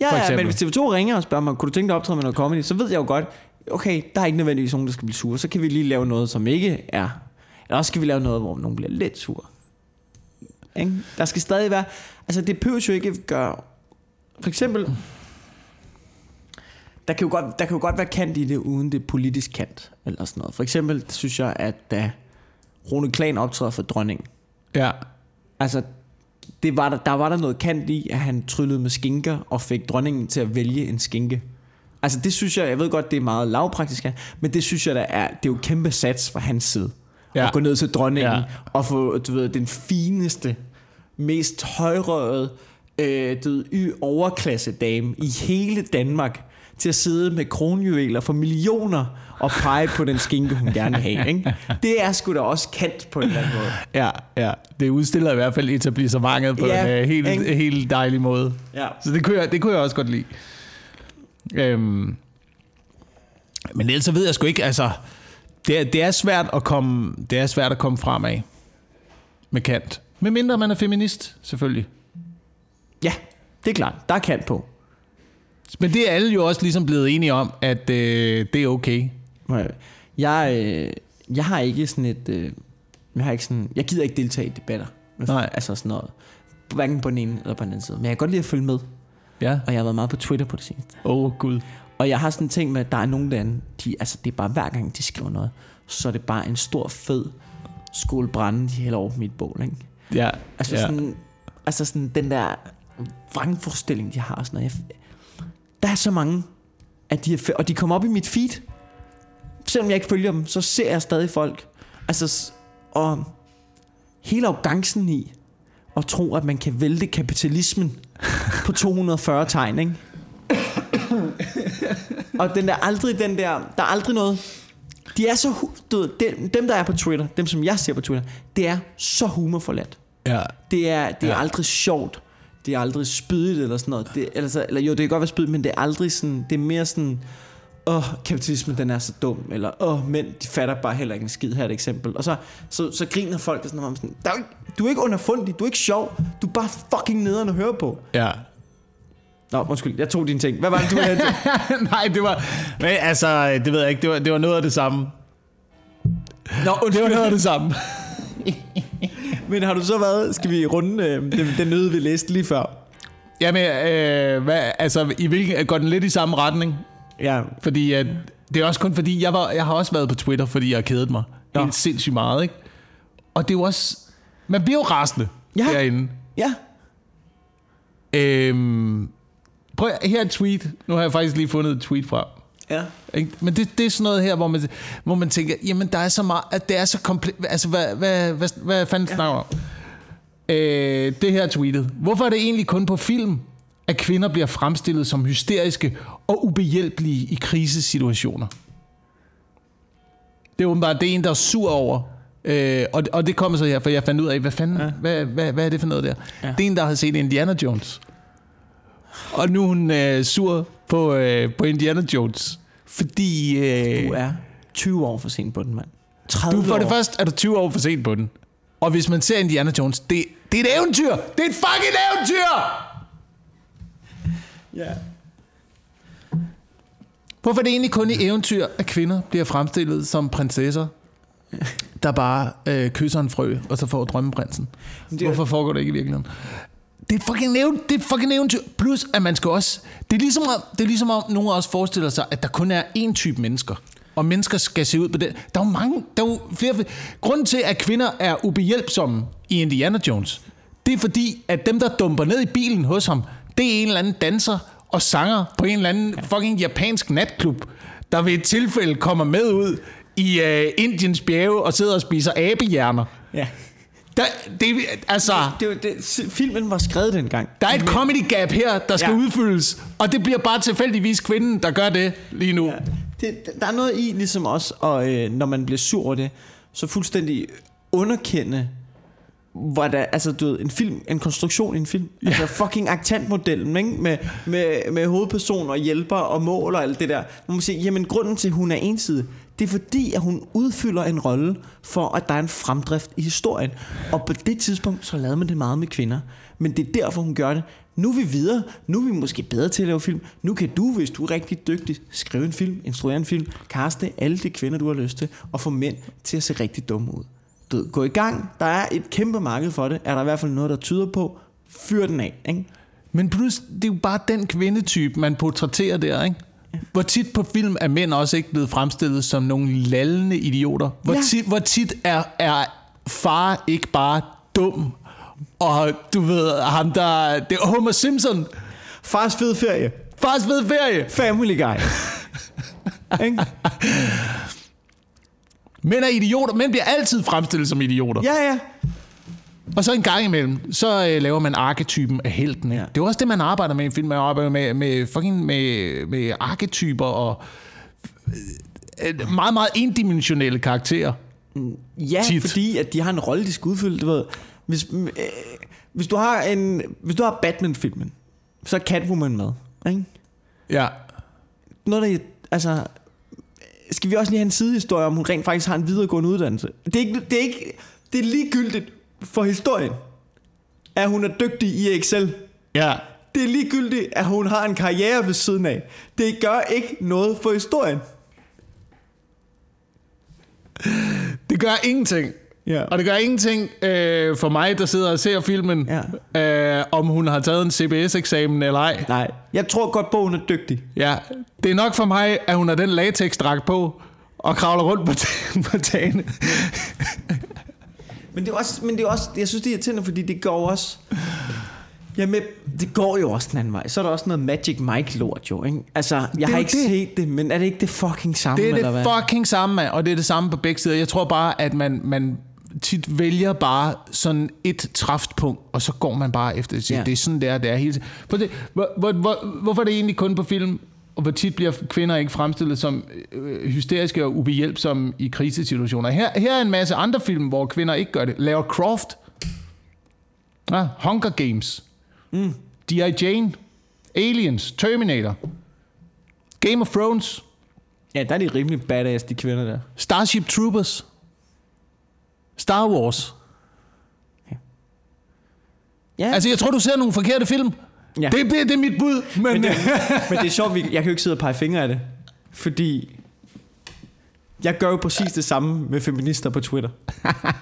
ja, ja,
eksempel.
men hvis TV2 ringer og spørger mig, kunne du tænke dig at optræde med noget comedy, så ved jeg jo godt, okay, der er ikke nødvendigvis nogen, der skal blive sure. Så kan vi lige lave noget, som ikke er. Eller også skal vi lave noget, hvor nogen bliver lidt sur. Ikke? Der skal stadig være... Altså, det behøver jo ikke gøre... For eksempel... Der kan, jo godt, der kan jo godt være kant i det, uden det er politisk kant. Eller sådan noget. For eksempel synes jeg, at da Rune Klan optræder for dronningen,
Ja.
Altså, det var der, der var der noget kant i, at han tryllede med skinker og fik dronningen til at vælge en skinke. Altså det synes jeg, jeg ved godt, det er meget lavpraktisk, men det synes jeg, der er, det er jo kæmpe sats fra hans side. Ja. At gå ned til dronningen. Ja. og få, du ved, den fineste, mest højrøde, øh, du ved, y overklasse dame i hele Danmark til at sidde med kronjuveler for millioner og pege på den skinke, hun gerne vil have. Ikke? Det er sgu da også kant på en eller anden måde.
Ja, ja. Det udstiller i hvert fald etablissementet på
Ja,
en øh, helt,
ikke?
helt dejlig måde.
Ja.
Så det kunne jeg, det kunne jeg også godt lide. Øhm, men ellers så ved jeg sgu ikke, altså... Det er, det er svært at komme, det er svært at komme fremad med kant. Med mindre man er feminist, selvfølgelig.
Ja, det er klart. Der er kant på.
Men det er alle jo også ligesom blevet enige om, at øh, det er okay.
Jeg, øh, jeg har ikke sådan et... Øh, jeg, har ikke sådan, jeg gider ikke deltage i debatter.
Nej.
Altså sådan noget. Hverken på den ene eller på den anden side. Men jeg kan godt lide at følge med.
Ja.
Og jeg har været meget på Twitter på det seneste.
Åh, oh, gud.
Og jeg har sådan en ting med, at der er nogle lande, de, altså det er bare hver gang de skriver noget, så er det bare en stor fed skolebrænde, de hælder over på mit bål, ikke?
Ja.
Altså,
ja.
sådan, altså sådan den der vrangforestilling, de har. Sådan noget. Jeg, der er så mange, at de er, og de kommer op i mit feed. Selvom jeg ikke følger dem, så ser jeg stadig folk. Altså, og hele arrogancen i at tro, at man kan vælte kapitalismen på (laughs) 240 tegn, ikke? og den der aldrig den der, der er aldrig noget, de er så, du ved, dem, dem der er på Twitter, dem som jeg ser på Twitter, det er så humorforladt.
ja.
Det er, det er
ja.
aldrig sjovt. Det er aldrig spydigt eller sådan noget. Det, eller, så, eller jo, det kan godt være spydigt, men det er aldrig sådan... Det er mere sådan... Åh, kapitalismen den er så dum. Eller, åh, mænd, de fatter bare heller ikke en skid. Her er et eksempel. Og så, så, så griner folk og sådan noget. Sådan, der er, du er ikke underfundig, du er ikke sjov. Du er bare fucking nederen at høre på.
Ja.
Nå, undskyld, jeg tog dine ting. Hvad var det, du havde? (laughs)
Nej, det var... Men altså, det ved jeg ikke. Det var, det var noget af det samme.
Nå,
Det var
undskyld.
noget af det samme. (laughs)
Men har du så været... Skal vi runde øh, den, den nyde, vi læste lige før?
Jamen, øh, hvad, altså, i hvilken, går den lidt i samme retning?
Ja,
Fordi at, det er også kun fordi, jeg, var, jeg har også været på Twitter, fordi jeg har kædet mig
Nå.
helt sindssygt meget, ikke? Og det er jo også... Man bliver jo rasende
Ja.
derinde.
ja.
Øhm, prøv her er et tweet. Nu har jeg faktisk lige fundet et tweet fra.
Ja.
Ikke? Men det, det er sådan noget her, hvor man, hvor man tænker, jamen der er så meget, at det er så komplet. Altså, hvad, hvad, hvad, hvad fanden ja. snakker om? Øh, det her er tweetet. Hvorfor er det egentlig kun på film, at kvinder bliver fremstillet som hysteriske og ubehjælpelige i krisesituationer? Det er åbenbart, det er en, der er sur over. Øh, og, og det kommer så her, for jeg fandt ud af, hvad fanden, ja. hvad, hvad, hvad er det for noget der? Ja. Det er en, der har set Indiana Jones. Og nu er hun øh, sur på, øh, på Indiana Jones. Fordi... Øh,
Du er 20 år for sent på den, mand. 30
du for det
år.
første er du 20 år for sent på den. Og hvis man ser Indiana Jones, det, det er et eventyr! Det er et fucking eventyr!
Ja.
Hvorfor er det egentlig kun i eventyr, at kvinder bliver fremstillet som prinsesser, (laughs) der bare øh, kysser en frø, og så får drømmeprinsen?
Det er-
Hvorfor foregår det ikke i virkeligheden? Det er et fucking, even, det er et fucking eventyr. Plus, at man skal også... Det er, ligesom, om- det er ligesom om, nogen også forestiller sig, at der kun er én type mennesker. Og mennesker skal se ud på det. Der er jo mange... Der er jo flere... Grunden til, at kvinder er ubehjælpsomme i Indiana Jones, det er fordi, at dem, der dumper ned i bilen hos ham, det er en eller anden danser og sanger på en eller anden fucking japansk natklub, der ved et tilfælde kommer med ud i øh, Indiens bjerge og sidder og spiser abehjerner.
Ja.
Der, det, altså,
Det, det, s- filmen var skrevet dengang.
der er et comedy gap her, der skal
Ja.
udfyldes, og det bliver bare tilfældigvis kvinden, der gør det lige nu. Ja.
Det, der er noget i ligesom også, og øh, når man bliver sur over det, så fuldstændig underkende, hvor der, altså du ved, en film, en konstruktion i en film. Ja. Altså fucking aktantmodellen, ikke? Med, med, med hovedperson og hjælper og mål og alt det der. Man siger, jamen grunden til, at hun er ensidig, det er fordi, at hun udfylder en rolle for, at der er en fremdrift i historien. Og på det tidspunkt, så lavede man det meget med kvinder. Men det er derfor, hun gør det. Nu er vi videre. Nu er vi måske bedre til at lave film. Nu kan du, hvis du er rigtig dygtig, skrive en film, instruere en film, kaste alle de kvinder, du har lyst til, og få mænd til at se rigtig dumme ud. Du ved, gå i gang. Der er et kæmpe marked for det. Er der i hvert fald noget, der tyder på. Fyr den af, ikke?
Men plus, det er jo bare den kvindetype, man portrætterer der, ikke? Hvor tit på film er mænd også ikke blevet fremstillet som nogle lallende idioter? Hvor,
Ja.
tit, hvor tit er, er far ikke bare dum? Og du ved, ham der... Det er Homer Simpson.
Fars fed ferie.
Fars ved ferie.
Family Guy.
Mænd er idioter. Mænd bliver altid fremstillet som idioter.
Ja, ja.
Og så en gang imellem, så øh, laver man arketypen af helten. Ikke?
Ja.
Det er også det, man arbejder med i en film. Man arbejder med, med, fucking med, med arketyper og øh, meget, meget endimensionelle karakterer.
Ja,
Tit.
fordi at de har en rolle, de skal udfylde. Du ved, hvis, øh, hvis, du har en, hvis du har Batman-filmen, så er Catwoman med. Ikke?
Ja.
Noget, der, altså, skal vi også lige have en sidehistorie, om hun rent faktisk har en videregående uddannelse. Det er, ikke, det er, ikke, det er ligegyldigt for historien, at hun er dygtig i Excel.
Ja.
Det er ligegyldigt, at hun har en karriere ved siden af. Det gør ikke noget for historien.
Det gør ingenting.
Ja.
Og det gør ingenting øh, for mig, der sidder og ser filmen, ja. øh, om hun har taget en CBS-eksamen eller ej.
Nej, jeg tror godt på, at hun er dygtig.
Ja, det er nok for mig, at hun har den latex-dragt på og kravler rundt på, t- på tagene.
Men det er også, men det er også, jeg synes det er irriterende, fordi det går også, Jamen, det går jo også den anden vej. Så er der også noget Magic Mike lort jo, ikke? Altså, jeg har ikke
det.
set det, men er det ikke det fucking samme,
Det er
eller
det
hvad?
fucking samme, og det er det samme på begge sider. Jeg tror bare, at man, man tit vælger bare sådan et træftpunkt, og så går man bare efter det.
Ja.
Det er sådan, der, det er hele tiden. Hvor, hvor, hvor, hvorfor er det egentlig kun på film, og hvor tit bliver kvinder ikke fremstillet som øh, hysteriske og ubehjælpsomme i krisesituationer? Her, her er en masse andre film, hvor kvinder ikke gør det. Lara Croft. Ja, Hunger Games. Mm. D.I. Jane. Aliens. Terminator. Game of Thrones.
Ja, der er de rimelig badass, de kvinder der.
Starship Troopers. Star Wars.
Ja,
Altså, jeg tror, du ser nogle forkerte film.
Ja.
Det, det, det er mit bud. Men,
men, det, (laughs) men det er sjovt, jeg kan jo ikke sidde og pege fingre af det. Fordi jeg gør jo præcis det samme med feminister på Twitter.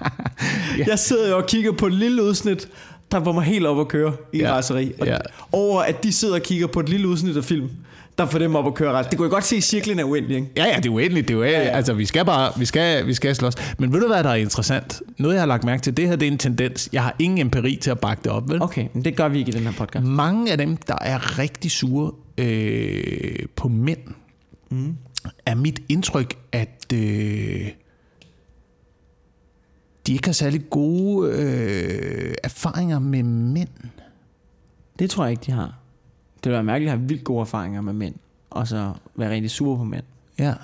(laughs) Jeg sidder jo og kigger på et lille udsnit, der får mig helt op at køre i
Ja.
ja. raseri. Og
Ja.
Over at de sidder og kigger på et lille udsnit af film, der får dem op at køre ret. Det kunne jeg godt se, at cirklen er uendelig, ikke?
Ja, ja, det er uendeligt. Det er jo, ja,
ja.
ja. Altså, vi skal bare vi skal, vi skal slås. Men ved du, hvad der er interessant? Noget, jeg har lagt mærke til, det her det er en tendens. Jeg har ingen empiri til at bakke det op, vel?
Okay, men det gør vi ikke i den her podcast.
Mange af dem, der er rigtig sure øh, på mænd, mm. er mit indtryk, at øh, de ikke har særlig gode øh, erfaringer med mænd.
Det tror jeg ikke, de har. Det vil være mærkeligt at have vildt gode erfaringer med mænd, og så være rigtig sure på mænd.
Ja.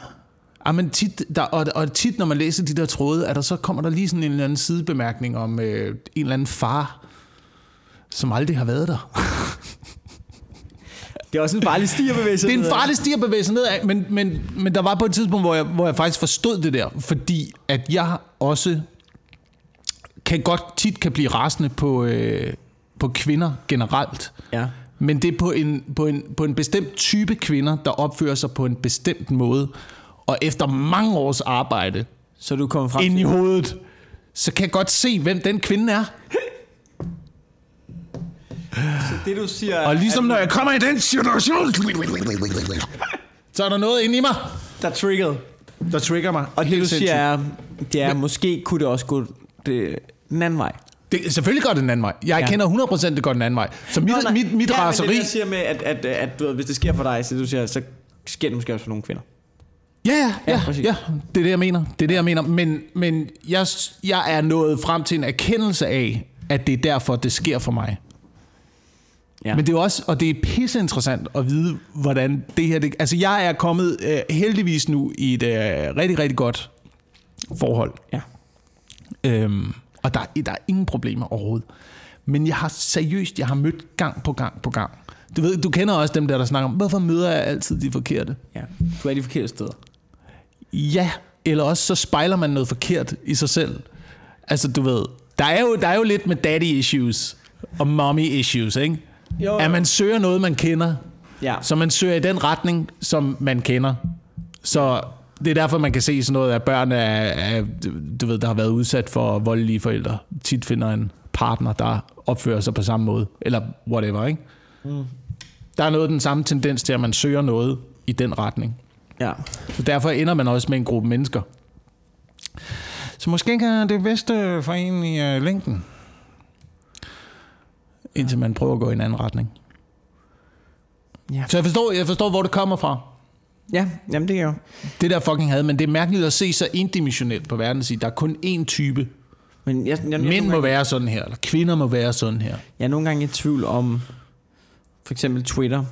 Ja, men tit, der, og, og tit, når man læser de der tråde, er der så kommer der lige sådan en eller anden sidebemærkning om øh, en eller anden far, som aldrig har været der. (laughs)
Det er også en farlig sti at bevæge sig
Det er en farlig sti at bevæge sig nedad, men, men, men der var på et tidspunkt, hvor jeg, hvor jeg faktisk forstod det der, fordi at jeg også kan godt tit kan blive rasende på, øh, på kvinder generelt.
Ja.
Men det er på en, på, en, på en bestemt type kvinder, der opfører sig på en bestemt måde. Og efter mange års arbejde
Så du kommer frem
ind i hovedet, så kan jeg godt se, hvem den kvinde er.
det, du siger,
Og ligesom når jeg kommer i den situation, så er der noget inde i mig,
der er trigget.
der trigger mig.
Og det, du siger, er, det er, måske kunne det også gå det, den anden vej.
Det, selvfølgelig går det den anden vej. Jeg
Ja.
kender 100% det går den anden vej. Så mit,
Nå, nej.
mit, mit
ja,
raseri...
Men det, siger med, at, at, at du ved, hvis det sker for dig, så, du siger, så sker det måske også for nogle kvinder.
Ja, ja,
Ja,
ja, ja, det er det, jeg mener. Det er det, jeg mener. Men, men jeg, jeg er nået frem til en erkendelse af, at det er derfor, det sker for mig.
Ja.
Men det er også, og det er pisse interessant at vide, hvordan det her... Det, altså, jeg er kommet øh, heldigvis nu i et øh, rigtig, rigtig godt forhold.
Ja.
Øhm, og der, er- der er ingen problemer overhovedet. Men jeg har seriøst, jeg har mødt gang på gang på gang. Du ved, du kender også dem der, der snakker om, hvorfor møder jeg altid de forkerte?
ja. Du er de forkerte steder.
Ja, eller også så spejler man noget forkert i sig selv. Altså, du ved, der er jo, der er jo lidt med daddy issues og mommy issues, ikke?
Jo.
At man søger noget, man kender,
Ja.
så man søger i den retning, som man kender. Så det er derfor, man kan se sådan noget, at børn er, er, du ved, der har været udsat for voldelige forældre, tit finder en partner, der opfører sig på samme måde, eller whatever, ikke? Mm. Der er noget den samme tendens til, at man søger noget i den retning.
Ja.
Så derfor ender man også med en gruppe mennesker. Så måske er det bedste for en i uh, længden. Indtil man prøver at gå i en anden retning.
Ja.
Så jeg forstår, jeg forstår, hvor det kommer fra.
Ja, jamen det er jo.
Det der fucking had, men det er mærkeligt at se så indimensionelt på verden og sige, der er kun én type.
Men jeg, jeg, jeg,
Mænd må
gange,
være sådan her, eller kvinder må være sådan her.
jeg er nogle gange i tvivl om, for eksempel Twitter,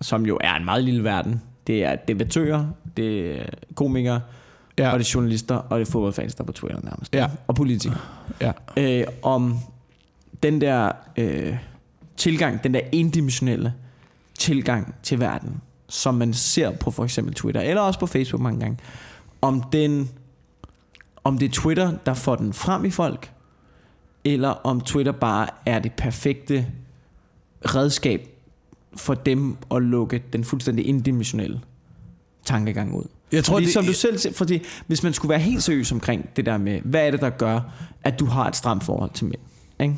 som jo er en meget lille verden. Det er debattører, det er komikere, ja.
Ja,
og det er journalister, og det er fodboldfans, der er på Twitter nærmest.
Ja.
Og politikere.
ja.
øh, om den der øh, tilgang, den der endimensionelle tilgang til verden, som man ser på for eksempel Twitter, eller også på Facebook mange gange, om den om det er Twitter, der får den frem i folk, eller om Twitter bare er det perfekte redskab for dem at lukke den fuldstændig indimensionelle tankegang ud.
Jeg tror,
fordi,
det-
som du selv siger, fordi hvis man skulle være helt seriøs omkring det der med, hvad er det, der gør, at du har et stramt forhold til mænd, ikke?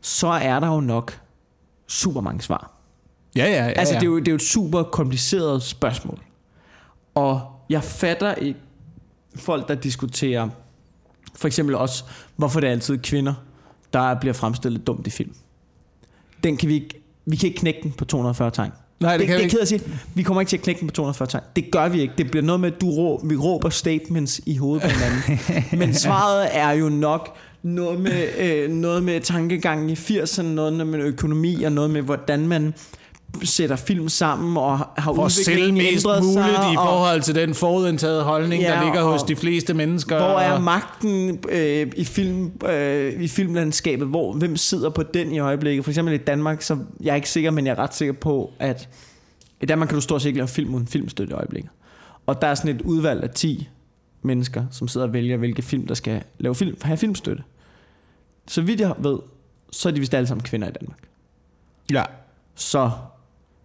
så er der jo nok super mange svar.
Ja, ja, ja.
Altså, det er, jo, det er jo et super kompliceret spørgsmål. Og jeg fatter ikke folk, der diskuterer, for eksempel også, hvorfor det er altid kvinder, der bliver fremstillet dumt i film. Den kan vi ikke, vi kan ikke knække den på 240 tegn.
Nej, det,
Det,
kan
det
vi
er
ikke.
sige. Vi kommer ikke til at knække den på 240 tegn. Det gør vi ikke. Det bliver noget med, at du rå, vi råber statements i hovedet på hinanden. (laughs) Men svaret er jo nok noget med, øh, noget med tankegangen i 80'erne, noget med økonomi og noget med, hvordan man sætter film sammen og har
sælge
udviklingen
mest
ændret
muligt
sig,
i
og
forhold til den forudindtaget holdning,
Ja,
der ligger hos
og
de fleste mennesker.
hvor er
og-
magten øh, i, film, øh, i filmlandskabet? Hvor, hvem sidder på den i øjeblikket? For eksempel i Danmark, så jeg er ikke sikker, men jeg er ret sikker på, at i Danmark kan du stort set ikke lave film uden filmstøtte i øjeblikket. Og der er sådan et udvalg af 10 mennesker, som sidder og vælger, hvilke film, der skal lave film, have filmstøtte. Så vidt jeg ved, så er de vist alle sammen kvinder i Danmark.
Ja.
Så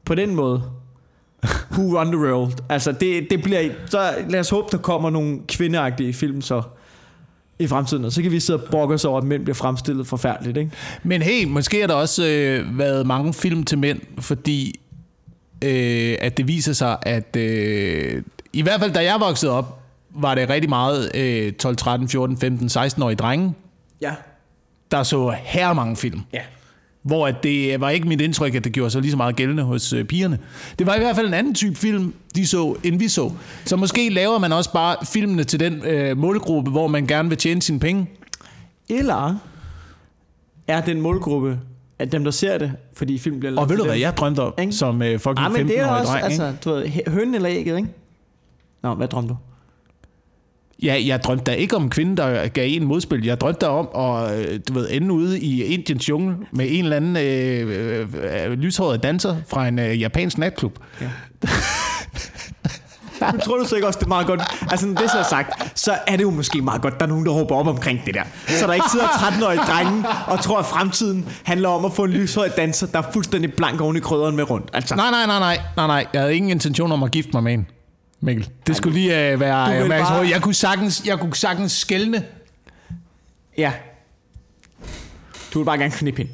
på den måde, who run the world? Altså det, det bliver, så lad os håbe, der kommer nogle kvindeagtige film så. i fremtiden, og så kan vi sidde og brokke os over, at mænd bliver fremstillet forfærdeligt, ikke?
Men hey, måske har der også øh, været mange film til mænd, fordi øh, at det viser sig, at øh, i hvert fald da jeg voksede op, var det rigtig meget øh, 12, 13, 14, 15, 16-årige drenge,
Ja.
der så her mange film.
Ja.
Hvor at det var ikke mit indtryk, at det gjorde sig lige så meget gældende hos øh, pigerne. Det var i hvert fald en anden type film, de så, end vi så. Så måske laver man også bare filmene til den øh, målgruppe, hvor man gerne vil tjene sine penge.
Eller er den målgruppe, at dem, der ser det, fordi film bliver lavet
Og ved du hvad jeg drømte om,
Ikke?
som øh, fucking
Ah, men det er
15-årig
også,
dreng?
altså, du ved, hø- hønen eller ægget, ikke? Nå, hvad drømte du?
Ja, jeg drømte da ikke om kvinden, der gav en modspil. Jeg drømte da om at øh, du ved, ende ude i Indiens jungle med en eller anden øh, øh, øh, lyshåret danser fra en øh, japansk natklub.
Men (laughs) tror du så ikke også, det er meget godt? Altså, det så sagt, så er det jo måske meget godt, der er nogen, der råber op omkring det der. Så der ikke sidder 13-årige drenge og tror, at fremtiden handler om at få en lyshøjt danser, der er fuldstændig blank oven i krydderen med rundt. Altså,
Nej, nej, nej, nej, nej, nej. Jeg havde ingen intention om at gifte mig med en. Mikkel. Det skulle lige øh, være opmærksom
bare-
Jeg kunne sagtens, jeg kunne sagtens skælne.
ja. Du vil bare gerne knippe hende.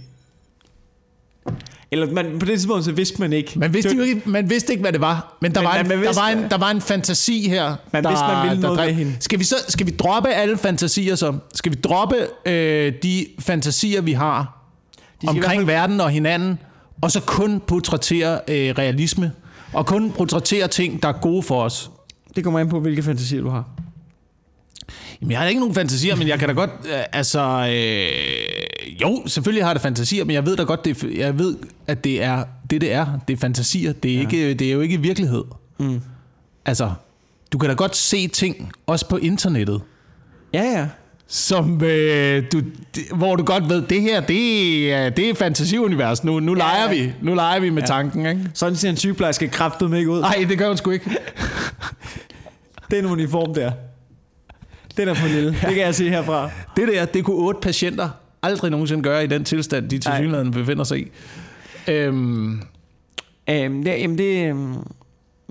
Eller man, på det tidspunkt, så vidste man ikke.
Man vidste jo ikke, man vidste ikke, hvad det var. Men der,
Men
var, en,
man vidste-
der, var, en, der var en fantasi her.
Man
der,
vidste, man ville
der
noget
drev-
med hende.
Skal vi, så, skal vi droppe alle fantasier så? Skal vi droppe øh, de fantasier, vi har
hvert
omkring
fald-
verden og hinanden, og så kun portrættere øh, realisme? Og kun portrættere ting, der er gode for os?
det kommer an på, hvilke fantasier du har.
Jamen, jeg har ikke nogen fantasier, men jeg kan da godt, øh, altså, øh, jo, selvfølgelig har jeg da fantasier, men jeg ved da godt, det, jeg ved, at det er det, det er. Det er fantasier. Det er, ja. ikke, det er jo ikke virkelighed.
Mm.
Altså, du kan da godt se ting, også på internettet,
Ja, ja.
Som, øh, du, hvor du godt ved, det her, det er, det er fantasiunivers. Nu, nu leger
ja.
vi. Nu leger vi med ja. tanken, ikke?
Sådan ser en sygeplejerske kraftet mig ikke ud.
Nej, det gør hun sgu ikke. (laughs)
Den uniform der. Den er for lille. Det kan jeg se herfra.
Det der, det kunne otte patienter aldrig nogensinde gøre i den tilstand, de til synligheden befinder sig i. Øhm,
Øhm, det, jamen det... Øhm,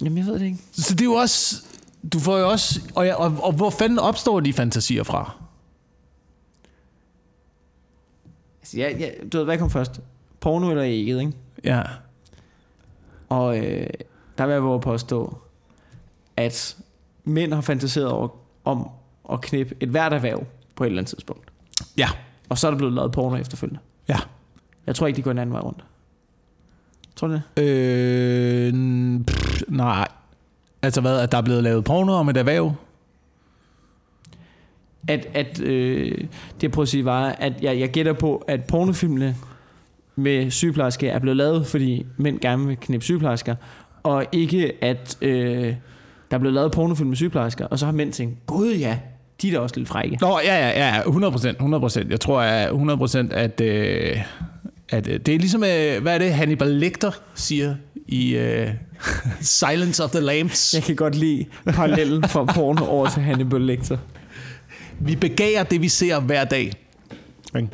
jamen jeg ved det ikke.
Så det er jo også... Du får jo også... Og, og, og, og hvor fanden opstår de fantasier fra?
Jeg, jeg, du ved, hvad kom først? Porno eller ægget, ikke?
Ja.
Og øh, der vil jeg våge at påstå, at mænd har fantaseret over, om at knippe et hvert erhverv på et eller andet tidspunkt.
Ja.
Og så er der blevet lavet porno efterfølgende.
Ja.
Jeg tror ikke, de går en anden vej rundt. Tror du det?
Øh, pff, nej. Altså hvad, at der er blevet lavet porno om et erhverv?
At, at øh, det jeg prøver at sige var, at jeg, jeg gætter på, at pornofilmene med sygeplejersker er blevet lavet, fordi mænd gerne vil knippe sygeplejersker, og ikke at øh, der er blevet lavet pornofilm med sygeplejersker, og så har mænd tænkt, gud ja, de er da også lidt frække.
Nå, ja, ja, ja, 100 procent, 100 procent. Jeg tror at 100 procent, at, øh, at øh, det er ligesom, øh, hvad er det, Hannibal Lecter siger i øh, (laughs) Silence of the Lambs.
Jeg kan godt lide parallellen fra porno over til Hannibal Lecter.
Vi begærer det, vi ser hver dag. Ikke?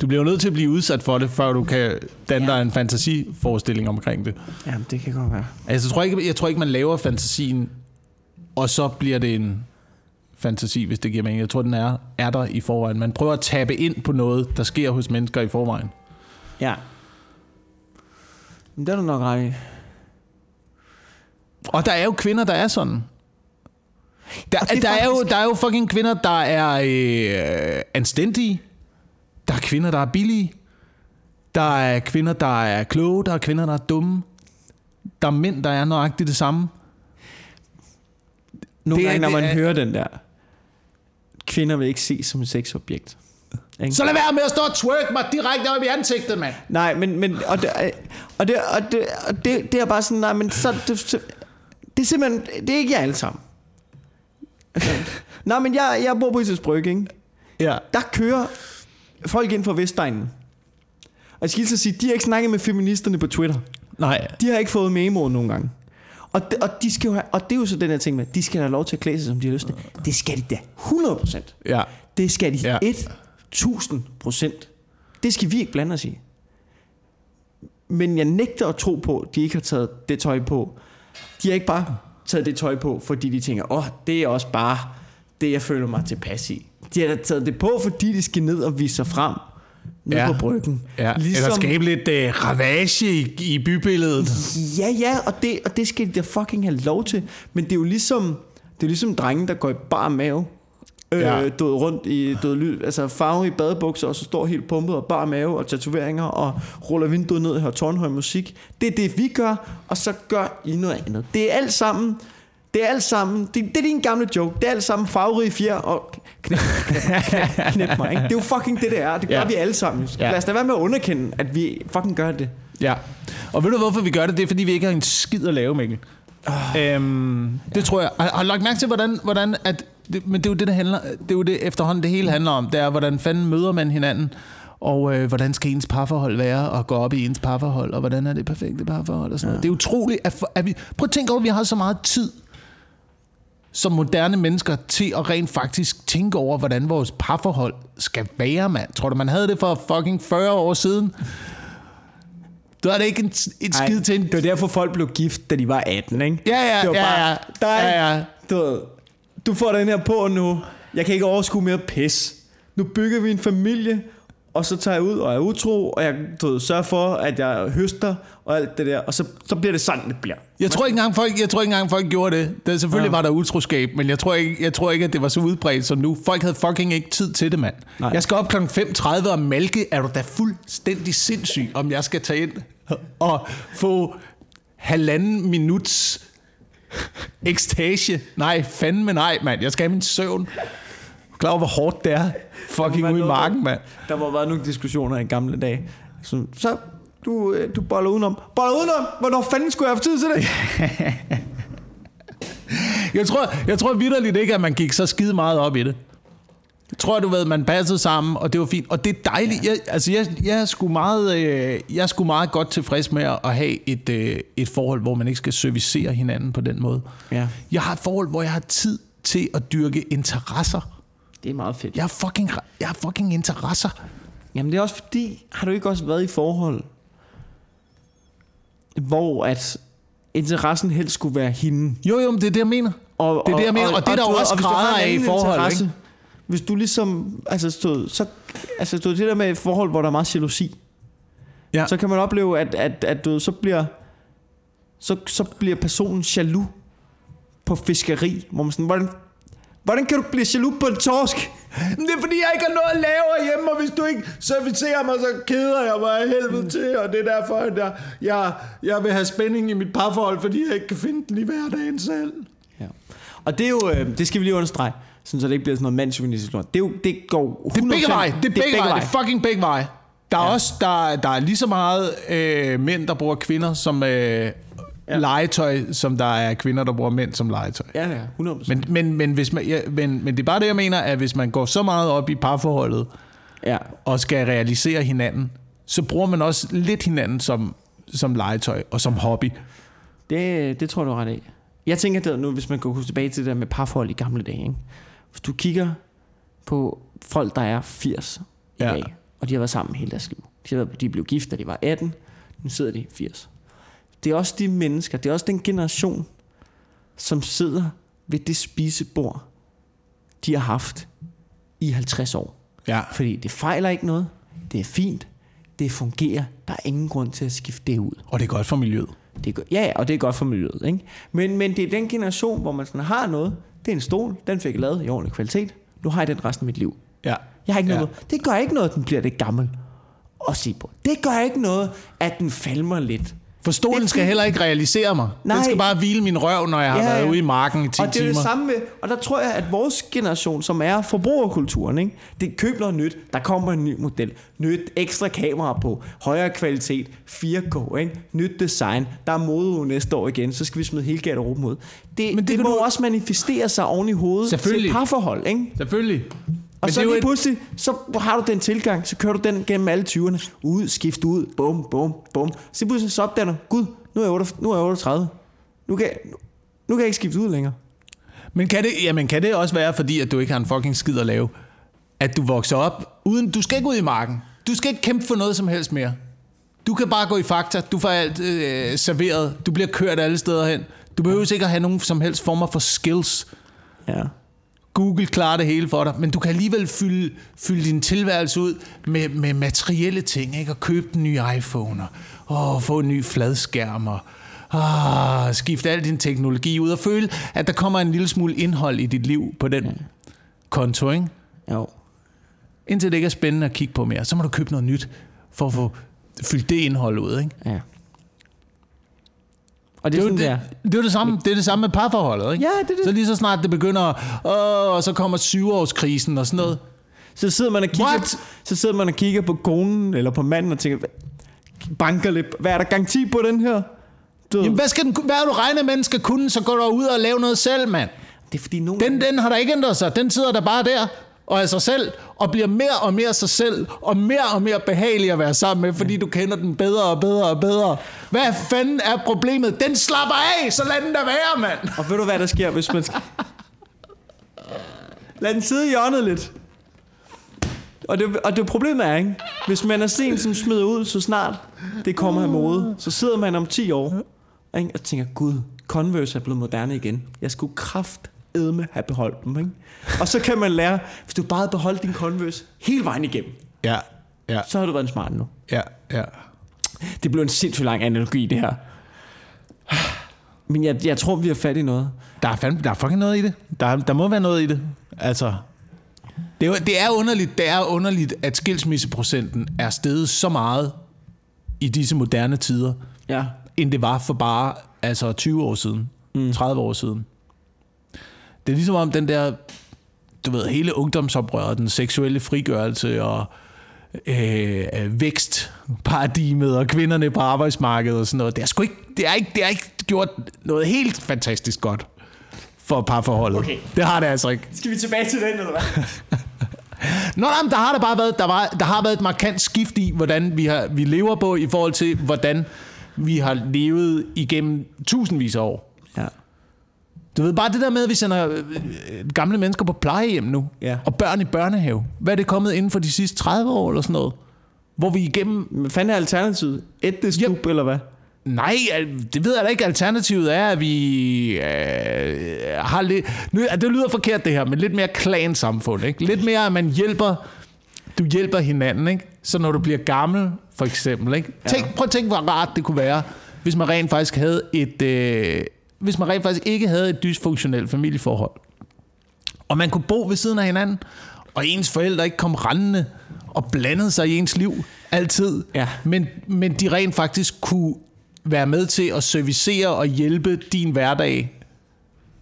Du bliver jo nødt til at blive udsat for det, før du kan danne dig en fantasiforestilling omkring det.
Jamen, det kan godt være.
Altså, jeg tror ikke, jeg tror ikke man laver fantasien, og så bliver det en fantasi, hvis det giver mening. Jeg tror, den er, er der i forvejen. Man prøver at tabe ind på noget, der sker hos mennesker i forvejen.
Ja. Men det er du nok ret i.
Og der er jo kvinder, der er sådan. Der,
er
der, er jo, der er jo fucking kvinder, der er øh, anstændige. Der er kvinder, der er billige. Der er kvinder, der er kloge. Der er kvinder, der er dumme. Der er mænd, der er nøjagtigt det samme.
Nogle
Det
gange, når man
er-
hører den der, kvinder vil ikke ses som et sexobjekt. Ikke?
Så lad være med at stå og twerk mig direkte op i ansigtet, mand.
Nej, men, men og, det, og, det, og, det, og det, det er bare sådan, nej, men så, det, det er simpelthen, det er ikke jer alle sammen. Nej, men jeg, jeg bor på Isets Brygge, ikke?
Ja.
Der kører folk ind fra Vestegnen. Og jeg skal lige så sige, de har ikke snakket med feministerne på Twitter.
Nej.
De har ikke fået memoen nogle gange. Og, de, og, de skal jo have, og det er jo så den her ting med, de skal have lov til at klæde sig, som de har lyst til. Det skal de da 100%.
Ja.
Det skal de
Ja.
ja. 1000 procent. Det skal vi ikke blande os i. Men jeg nægter at tro på, at de ikke har taget det tøj på. De har ikke bare taget det tøj på, fordi de tænker, åh, oh, det er også bare det, jeg føler mig tilpas i. De har taget det på, fordi de skal ned og vise sig frem. Ned
Ja.
på bryggen.
Ja. Ligesom... Eller skabe lidt øh, ravage i, i bybilledet.
Ja, ja, og det, og det skal de fucking have lov til. Men det er jo ligesom, det er ligesom drenge, der går i bar mave. Øh,
Ja.
ja. død rundt i død lyd, altså farve i badebukser, og så står helt pumpet og bar mave og tatoveringer, og ruller vinduet ned og hører tårnhøj musik. Det er det, vi gør, og så gør I noget andet. Det er alt sammen, det er alt sammen, det, det er din gamle joke, det er alt sammen farverige fjer, og knæp, knæp, knæp, knæp mig, ikke? Det er jo fucking det, det er, det gør
Ja.
ja. vi alle sammen.
Ja.
Ja. Lad os da være med at underkende, at vi fucking gør det.
Ja. Og ved du, hvorfor vi gør det? Det er, fordi vi ikke har en skid at lave, Mikkel. Øhm, det tror jeg. Har, har du lagt mærke til, hvordan, hvordan at, det, men det er jo det, der handler, det er jo det efterhånden, det hele handler om. Det er, hvordan fanden møder man hinanden, og øh, hvordan skal ens parforhold være, og gå op i ens parforhold, og hvordan er det perfekte parforhold, og sådan ja. noget. Det er utroligt, at, for- at vi... Prøv at tænke over, at vi har så meget tid som moderne mennesker til at rent faktisk tænke over, hvordan vores parforhold skal være, mand. Tror du, man havde det for fucking 40 år siden? Du har det ikke en, et
Ej,
skid til en...
Det var derfor, folk blev gift, da de var 18, ikke?
Ja, ja,
det var
ja,
bare,
ja.
dig,
Ja, ja.
Du, ved, du får den her på nu. Jeg kan ikke overskue mere pis. Nu bygger vi en familie, og så tager jeg ud og er utro, og jeg du ved, sørger for, at jeg høster og alt det der, og så, så bliver det sådan, det bliver.
Jeg tror ikke engang folk, jeg tror ikke engang folk gjorde det. det selvfølgelig ja. var der utroskab, men jeg tror, ikke, jeg tror ikke, at det var så udbredt som nu. Folk havde fucking ikke tid til det, mand.
Nej.
Jeg skal op kl. 5.30 og malke. Er du da fuldstændig sindssyg, om jeg skal tage ind og få halvanden minuts ekstage? Nej, fandme nej, mand. Jeg skal have min søvn. Klar over, hvor hårdt det er? Fucking ude i marken, mand.
Der have været nogle diskussioner i gamle dage. Så, så du, øh, du boller udenom. Boller udenom? Hvornår fanden skulle jeg have tid til det? (laughs)
Jeg tror, jeg tror vidderligt ikke, at man gik så skide meget op i det. Tror, du ved, man passede sammen, og det var fint. Og det er dejligt. Jeg, altså, jeg, jeg, er sgu meget, øh, jeg er sgu meget godt tilfreds med at have et, øh, et forhold, hvor man ikke skal servicere hinanden på den måde.
Ja.
Jeg har et forhold, hvor jeg har tid til at dyrke interesser.
Det er meget fedt.
Jeg har fucking, jeg har fucking interesser.
Jamen det er også fordi, har du ikke også været i forhold, hvor at interessen helst skulle være hende?
Jo, jo, men det er det, jeg mener.
Og,
Det er det, jeg mener, og det er der jo
ved,
også
har
grader af i forhold,
interesse,
ikke?
Hvis du ligesom, altså stod, så, altså stod det der med et forhold, hvor der er meget jalousi,
Ja.
så kan man opleve, at, at, at du så bliver, så, så bliver personen jaloux på fiskeri, hvor man sådan, hvordan, hvordan kan du blive jaloux på en torsk?
Det er fordi, jeg ikke har noget at lave hjemme, og hvis du ikke servicerer mig, så keder jeg mig af helvede til, og det er derfor, at jeg, jeg, jeg vil have spænding i mit parforhold, fordi jeg ikke kan finde den i hverdagen selv.
Ja. Og det er jo, øh, det skal vi lige understrege, sådan så det ikke bliver sådan noget mandsjuvenistisk lort. Det, er jo, det går 100%,
Det er begge veje. Det er begge. Det er fucking begge veje. Der er ja. Også der, der er lige så meget øh, mænd, der bruger kvinder som øh, ja. legetøj, som der er kvinder, der bruger mænd som legetøj.
Ja, ja, 100%.
Men, men, men, hvis man, ja, men, men det er bare det, jeg mener, at hvis man går så meget op i parforholdet,
ja.
og skal realisere hinanden, så bruger man også lidt hinanden som, som legetøj og som hobby.
Det, det tror du ret af. Jeg tænker at nu, hvis man går tilbage til det der med parforhold i gamle dage. Ikke? Hvis du kigger på folk, der er 80 i
Ja.
dag, og de har været sammen hele deres liv. De, har været, de blev gift, da de var 18. Nu sidder de 80. Det er også de mennesker, det er også den generation, som sidder ved det spisebord, de har haft i 50 år.
Ja.
Fordi det fejler ikke noget. Det er fint. Det fungerer. Der er ingen grund til at skifte det ud.
Og det er godt for miljøet.
Det er, ja, og det er godt for miljøet. Ikke? Men, men det er den generation, hvor man sådan har noget. Det er en stol, den fik jeg lavet i ordentlig kvalitet. Nu har jeg den resten af mit liv.
Ja.
Jeg har ikke
Ja.
noget. Det gør ikke noget, at den bliver lidt gammel at se på. Det gør ikke noget, at den falmer lidt.
For stolen
Det er
skal heller ikke realisere mig. Nej. Den skal bare hvile min røv, når jeg har
Ja,
været ude i marken i 10
og det er
timer.
det samme med, og der tror jeg, at vores generation, som er forbrugerkulturen, ikke? det køb noget nyt, der kommer en ny model, nyt ekstra kamera på, højere kvalitet, 4K, ikke? nyt design, der er mode næste år igen, så skal vi smide hele garderoben ud. Det,
Men det
det, må
du-
også manifestere sig oven i hovedet til parforhold, ikke?
Selvfølgelig. Men
så lige
et-
pludselig, så har du den tilgang, så kører du den gennem alle 20'erne. Ud, skift ud, bum, bum, bum. Så pludselig så opdager du, gud, nu er jeg, 8, nu er jeg 38. Nu kan, jeg, nu kan jeg ikke skifte ud længere.
Men kan, det, jamen, kan det også være, fordi at du ikke har en fucking skid at lave? At du vokser op uden... Du skal ikke ud i marken. Du skal ikke kæmpe for noget som helst mere. Du kan bare gå i fakta. Du får alt øh, serveret. Du bliver kørt alle steder hen. Du behøver ikke at have nogen som helst former for skills.
Ja.
Google klarer det hele for dig, men du kan alligevel fylde, fylde din tilværelse ud med, med materielle ting, ikke? Og købe den nye iPhone, og åh, få en ny fladskærm, og ah, skifte al din teknologi ud, og føle, at der kommer en lille smule indhold i dit liv på den konto, ikke?
Jo.
Indtil det ikke er spændende at kigge på mere, så må du købe noget nyt, for at få fyldt det indhold ud, ikke?
Ja. Og det er
Det er,
sådan, det er.
det, er det samme, det er det samme med parforholdet, ikke?
Ja, det er det.
Så lige så snart det begynder, åh, og så kommer syvårskrisen og sådan noget.
Så sidder man og kigger,
What?
så sidder man og kigger på konen eller på manden og tænker, banker lidt. Hvad er der garanti på den her? Du,
Jamen, hvad, skal den, hvad du regnet med, den skal kunne, så går du ud og lave noget selv, mand.
det er fordi nogen...
Den, den har der ikke ændret sig. Den sidder der bare der og er sig selv, og bliver mere og mere sig selv, og mere og mere behagelig at være sammen med, fordi du kender den bedre og bedre og bedre. Hvad fanden er problemet? Den slapper af, så lad den der være, mand.
Og ved du, hvad der sker, hvis man... skal- Lad den sidde i hjørnet lidt. Og det, og det problemet er, ikke? Hvis man er sen, som smider ud, så snart det kommer af mode, så sidder man om 10 år ikke? og tænker, gud, Converse er blevet moderne igen. Jeg skulle kraft edme have beholdt dem. Ikke? Og så kan man lære, hvis du bare havde beholdt din Converse hele vejen igennem,
Ja, ja,
så har du været en smart nu.
ja, ja.
Det blev en sindssygt lang analogi, det her. Men jeg, jeg tror, vi har fat i noget.
Der er, fandme, der er fucking noget i det. Der, der må være noget i det. Altså, det er, det er underligt, det er underligt, at skilsmisseprocenten er steget så meget i disse moderne tider,
Ja.
end det var for bare altså 20 år siden, mm. 30 år siden. Det er ligesom om den der, du ved, hele ungdomsoprøret, den seksuelle frigørelse og øh, øh, vækstparadigmet og kvinderne på arbejdsmarkedet og sådan noget. Det er sgu ikke, det er ikke, det er ikke gjort noget helt fantastisk godt for parforholdet.
Okay.
Det har det altså ikke.
Skal vi tilbage til den, eller hvad? (laughs)
Nå, nej, der har der bare været, der, var, der har været et markant skift i, hvordan vi, har, vi lever på, i forhold til, hvordan vi har levet igennem tusindvis af år. Du ved, bare det der med, at vi sender øh, gamle mennesker på plejehjem nu,
Ja.
og børn i børnehave. Hvad er det kommet inden for de sidste 30 år eller sådan noget? Hvor vi igennem...
Hvad fanden er alternativet? Et det stup, eller hvad?
Nej, al- det ved jeg da ikke. Alternativet er, at vi øh, har lidt... Nu, det lyder forkert det her, men lidt mere klansamfund. Ikke? Lidt mere, at man hjælper... Du hjælper hinanden, ikke? Så når du bliver gammel, for eksempel, ikke? Tænk, prøv at tænke, hvor rart det kunne være, hvis man rent faktisk havde et... Øh, hvis man rent faktisk ikke havde et dysfunktionelt familieforhold. Og man kunne bo ved siden af hinanden, og ens forældre ikke kom rendende og blandede sig i ens liv altid.
Ja.
Men, men de rent faktisk kunne være med til at servicere og hjælpe din hverdag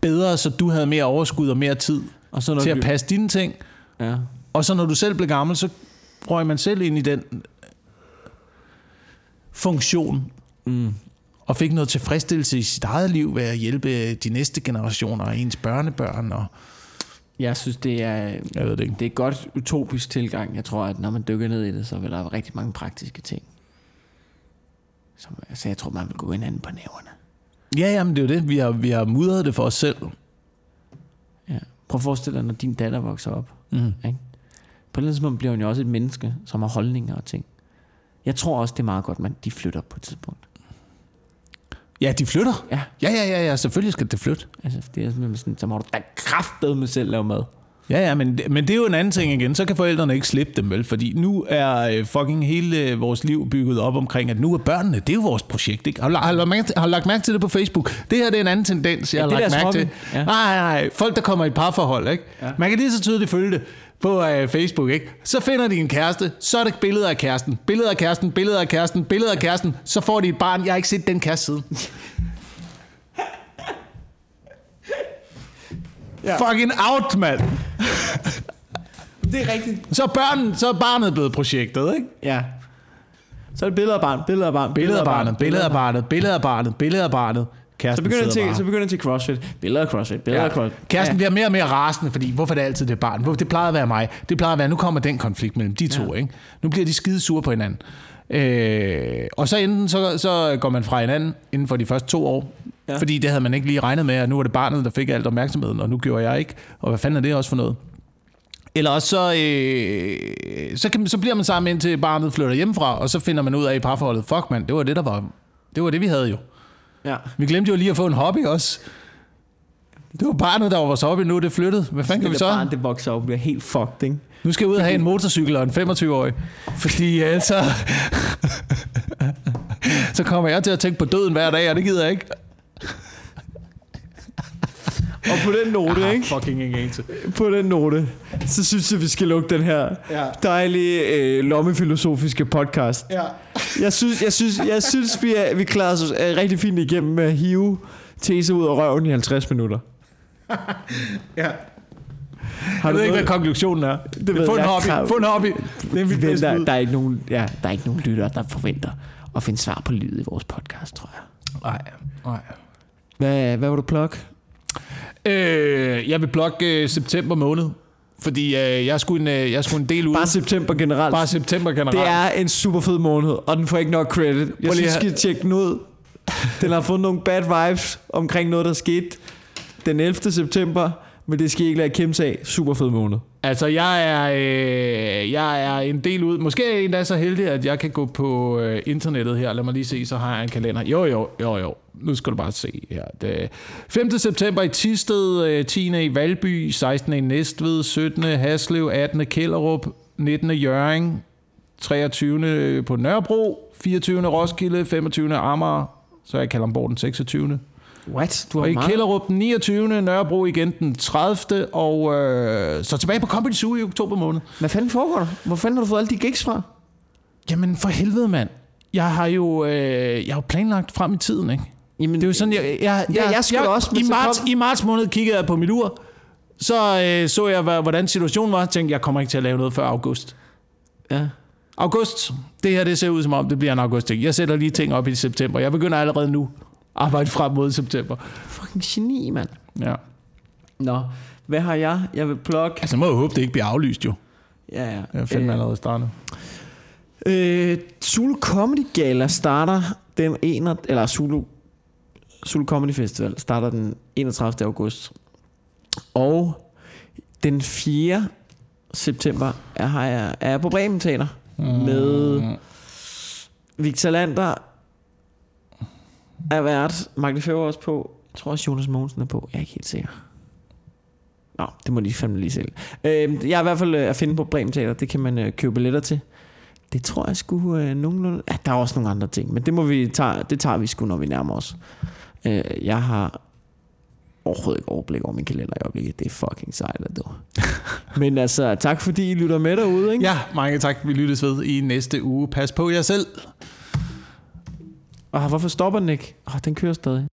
bedre, så du havde mere overskud og mere tid
Og så
til at passe dine ting.
Ja.
Og så når du selv blev gammel, så røg man selv ind i den funktion. Mm. Og fik noget tilfredsstillelse i sit eget liv ved at hjælpe de næste generationer og ens børnebørn. Og,
Jeg synes, det er,
jeg ved det ikke.
det er et godt utopisk tilgang. Jeg tror, at når man dykker ned i det, så vil der være rigtig mange praktiske ting. Som, altså, jeg tror, man vil gå hinanden på næverne.
Ja, jamen det er jo det. Vi har, vi har mudret det for os selv.
Ja. Prøv at forestille dig, når din datter vokser op.
Mm.
Ikke? På et eller andet tidspunkt bliver hun jo også et menneske, som har holdninger og ting. Jeg tror også, det er meget godt, at de flytter på et tidspunkt.
Ja, de flytter.
Ja.
Ja, ja, ja, ja. Selvfølgelig skal det flytte.
Altså, det er simpelthen sådan, så må du da kraftedeme med selv lave mad.
Ja, ja, men, men det er jo en anden ting igen. Så kan forældrene ikke slippe dem, vel? Fordi nu er øh, fucking hele øh, vores liv bygget op omkring, at nu er børnene, det er jo vores projekt, ikke? Har, har, du lagt mærke til, har du lagt mærke til det på Facebook? Det her det er en anden tendens, jeg
Ja,
har lagt mærke til.
hobby. Ja.
Nej, nej. Folk, der kommer i parforhold, ikke? Ja. Man kan lige så tydeligt følge det på øh, Facebook, ikke? Så finder de en kæreste, så er det billeder af kæresten, billeder af kæresten, billeder af kæresten, billeder af kæresten, så får de et barn. Jeg har ikke set den kæreste siden. ja. Fucking out, mand.
Det er rigtigt.
Så er, børn, så er barnet blevet projektet, ikke?
Ja. Så er det billeder af barn, billeder af barn,
Billeder af barnet, billeder af barnet, billeder af barnet, billeder af barnet.
Så
Kæresten
begynder, det
sidder
til,
bare.
så begynder det til CrossFit. Billeder af CrossFit, billeder af
Ja.
CrossFit.
Kæresten
ja.
bliver mere og mere rasende, fordi hvorfor er det altid det barn? Hvorfor- Det plejer at være mig. Det plejer at være, nu kommer den konflikt mellem de to. Ikke? Nu bliver de skide sure på hinanden. Øh, og så enten så, så går man fra hinanden inden for de første to år.
Ja.
Ja. Fordi det havde man ikke lige regnet med, at nu var det barnet, der fik alt opmærksomheden, og nu gjorde jeg ikke. Og hvad fanden er det også for noget? Eller også så, øh, så, kan, så bliver man sammen indtil barnet flytter hjemmefra, og så finder man ud af i parforholdet, fuck mand, det var det, der var, det var det, vi havde jo.
Ja.
Vi glemte jo lige at få en hobby også. Det var barnet, der var vores oppe nu, er det flyttet. Hvad fanden kan vi så?
barn, det vokser op bliver helt fucked, ikke?
Nu skal jeg ud og have en motorcykel og en 25-årig. Fordi ellers så... (laughs) så kommer jeg til at tænke på døden hver dag, og det gider jeg ikke.
Og på den note, ikke?
fucking ingen anelse.
På den note, så synes jeg, vi skal lukke den her
Ja.
dejlige øh, lommefilosofiske podcast.
Ja.
Jeg synes, jeg synes, jeg synes vi, er, vi klarer os øh, rigtig fint igennem med at hive tese ud af røven i 50 minutter. (laughs)
ja.
Har
Jeg ved ikke, hvad konklusionen er.
Det ved
Få en
jeg
hobby.
krav-
Få en hobby. Det er mit bedste
der, der, er ikke nogen, ja, der er ikke nogen lytter, der forventer at finde svar på livet i vores podcast, tror jeg.
Nej, nej.
Hvad, hvad vil du plukke?
Øh, jeg vil blokke øh, september måned. Fordi øh, jeg, skulle en, øh, jeg skulle en del ud.
Bare september generelt.
Bare september generelt.
det er en super fed måned, og den får ikke nok credit. Jeg
lige
synes, I skal tjekke den ud. Den har fået nogle bad vibes omkring noget, der skete den 11. september, men det skal I ikke lade kæmpe af. Super fed måned.
Altså, jeg er, øh, jeg er en del ud. Måske er jeg endda så heldig, at jeg kan gå på øh, internettet her. Lad mig lige se, så har jeg en kalender. Jo, jo, jo, jo. Nu skal du bare se her. Det, 5. september i Tisted, øh, 10. i Valby, 16. i Næstved, 17. Haslev, 18. Kælderup, 19. Jøring, 23. på Nørrebro, 24. Roskilde, 25. Amager, så er jeg Kalamborg den 26.
What? Du
Og
har
i
meget.
Kælderup den 29. Nørrebro igen den 30. Og øh, så tilbage på Comedy Zoo i oktober måned.
Hvad fanden foregår der? Hvor fanden har du fået alle de gigs fra?
Jamen for helvede, mand. Jeg har jo, øh, jeg har jo planlagt frem i tiden, ikke?
Jamen,
Det er jo sådan, jeg... jeg,
Ja, jeg skulle også,
i, marts,
kom-
I marts måned kiggede jeg på mit ur. Så øh, så jeg, hvordan situationen var. tænkte, jeg kommer ikke til at lave noget før august.
Ja.
August. Det her, det ser ud som om, det bliver en august ting. Jeg sætter lige ting op i september. Jeg begynder allerede nu arbejde frem mod september.
Fucking geni, mand.
Ja.
Nå, hvad har jeg? Jeg vil plukke...
Altså, må jeg håbe, det ikke bliver aflyst, jo.
Ja, ja.
Jeg er fandme
Øh,
allerede startet.
Øh, Zulu Comedy Gala starter den 1. eller Zulu, Zulu Comedy Festival starter den 31. august. Og den 4. september er, har jeg, er jeg på Bremen Teater
Mm.
med Victor Lander er vært. Mark Lefebvre er også på. Jeg tror også Jonas Mogensen er på. Jeg er ikke helt sikker. Nå, det må de fandme lige selv. Øh, jeg er i hvert fald øh, at finde på Bremen Teater. Det kan man øh, købe billetter til. Det tror jeg skulle øh, nogenlunde... Ja, der er også nogle andre ting, men det, må vi tage, det tager vi sgu, når vi nærmer os. Øh, jeg har overhovedet ikke overblik over min kalender i øjeblikket. Det er fucking sejt, at du. (laughs) men altså, tak fordi I lytter med derude, ikke?
Ja, mange tak. Vi lyttes ved i næste uge. Pas på jer selv.
Og hvorfor stopper den ikke? Ah, den kører stadig.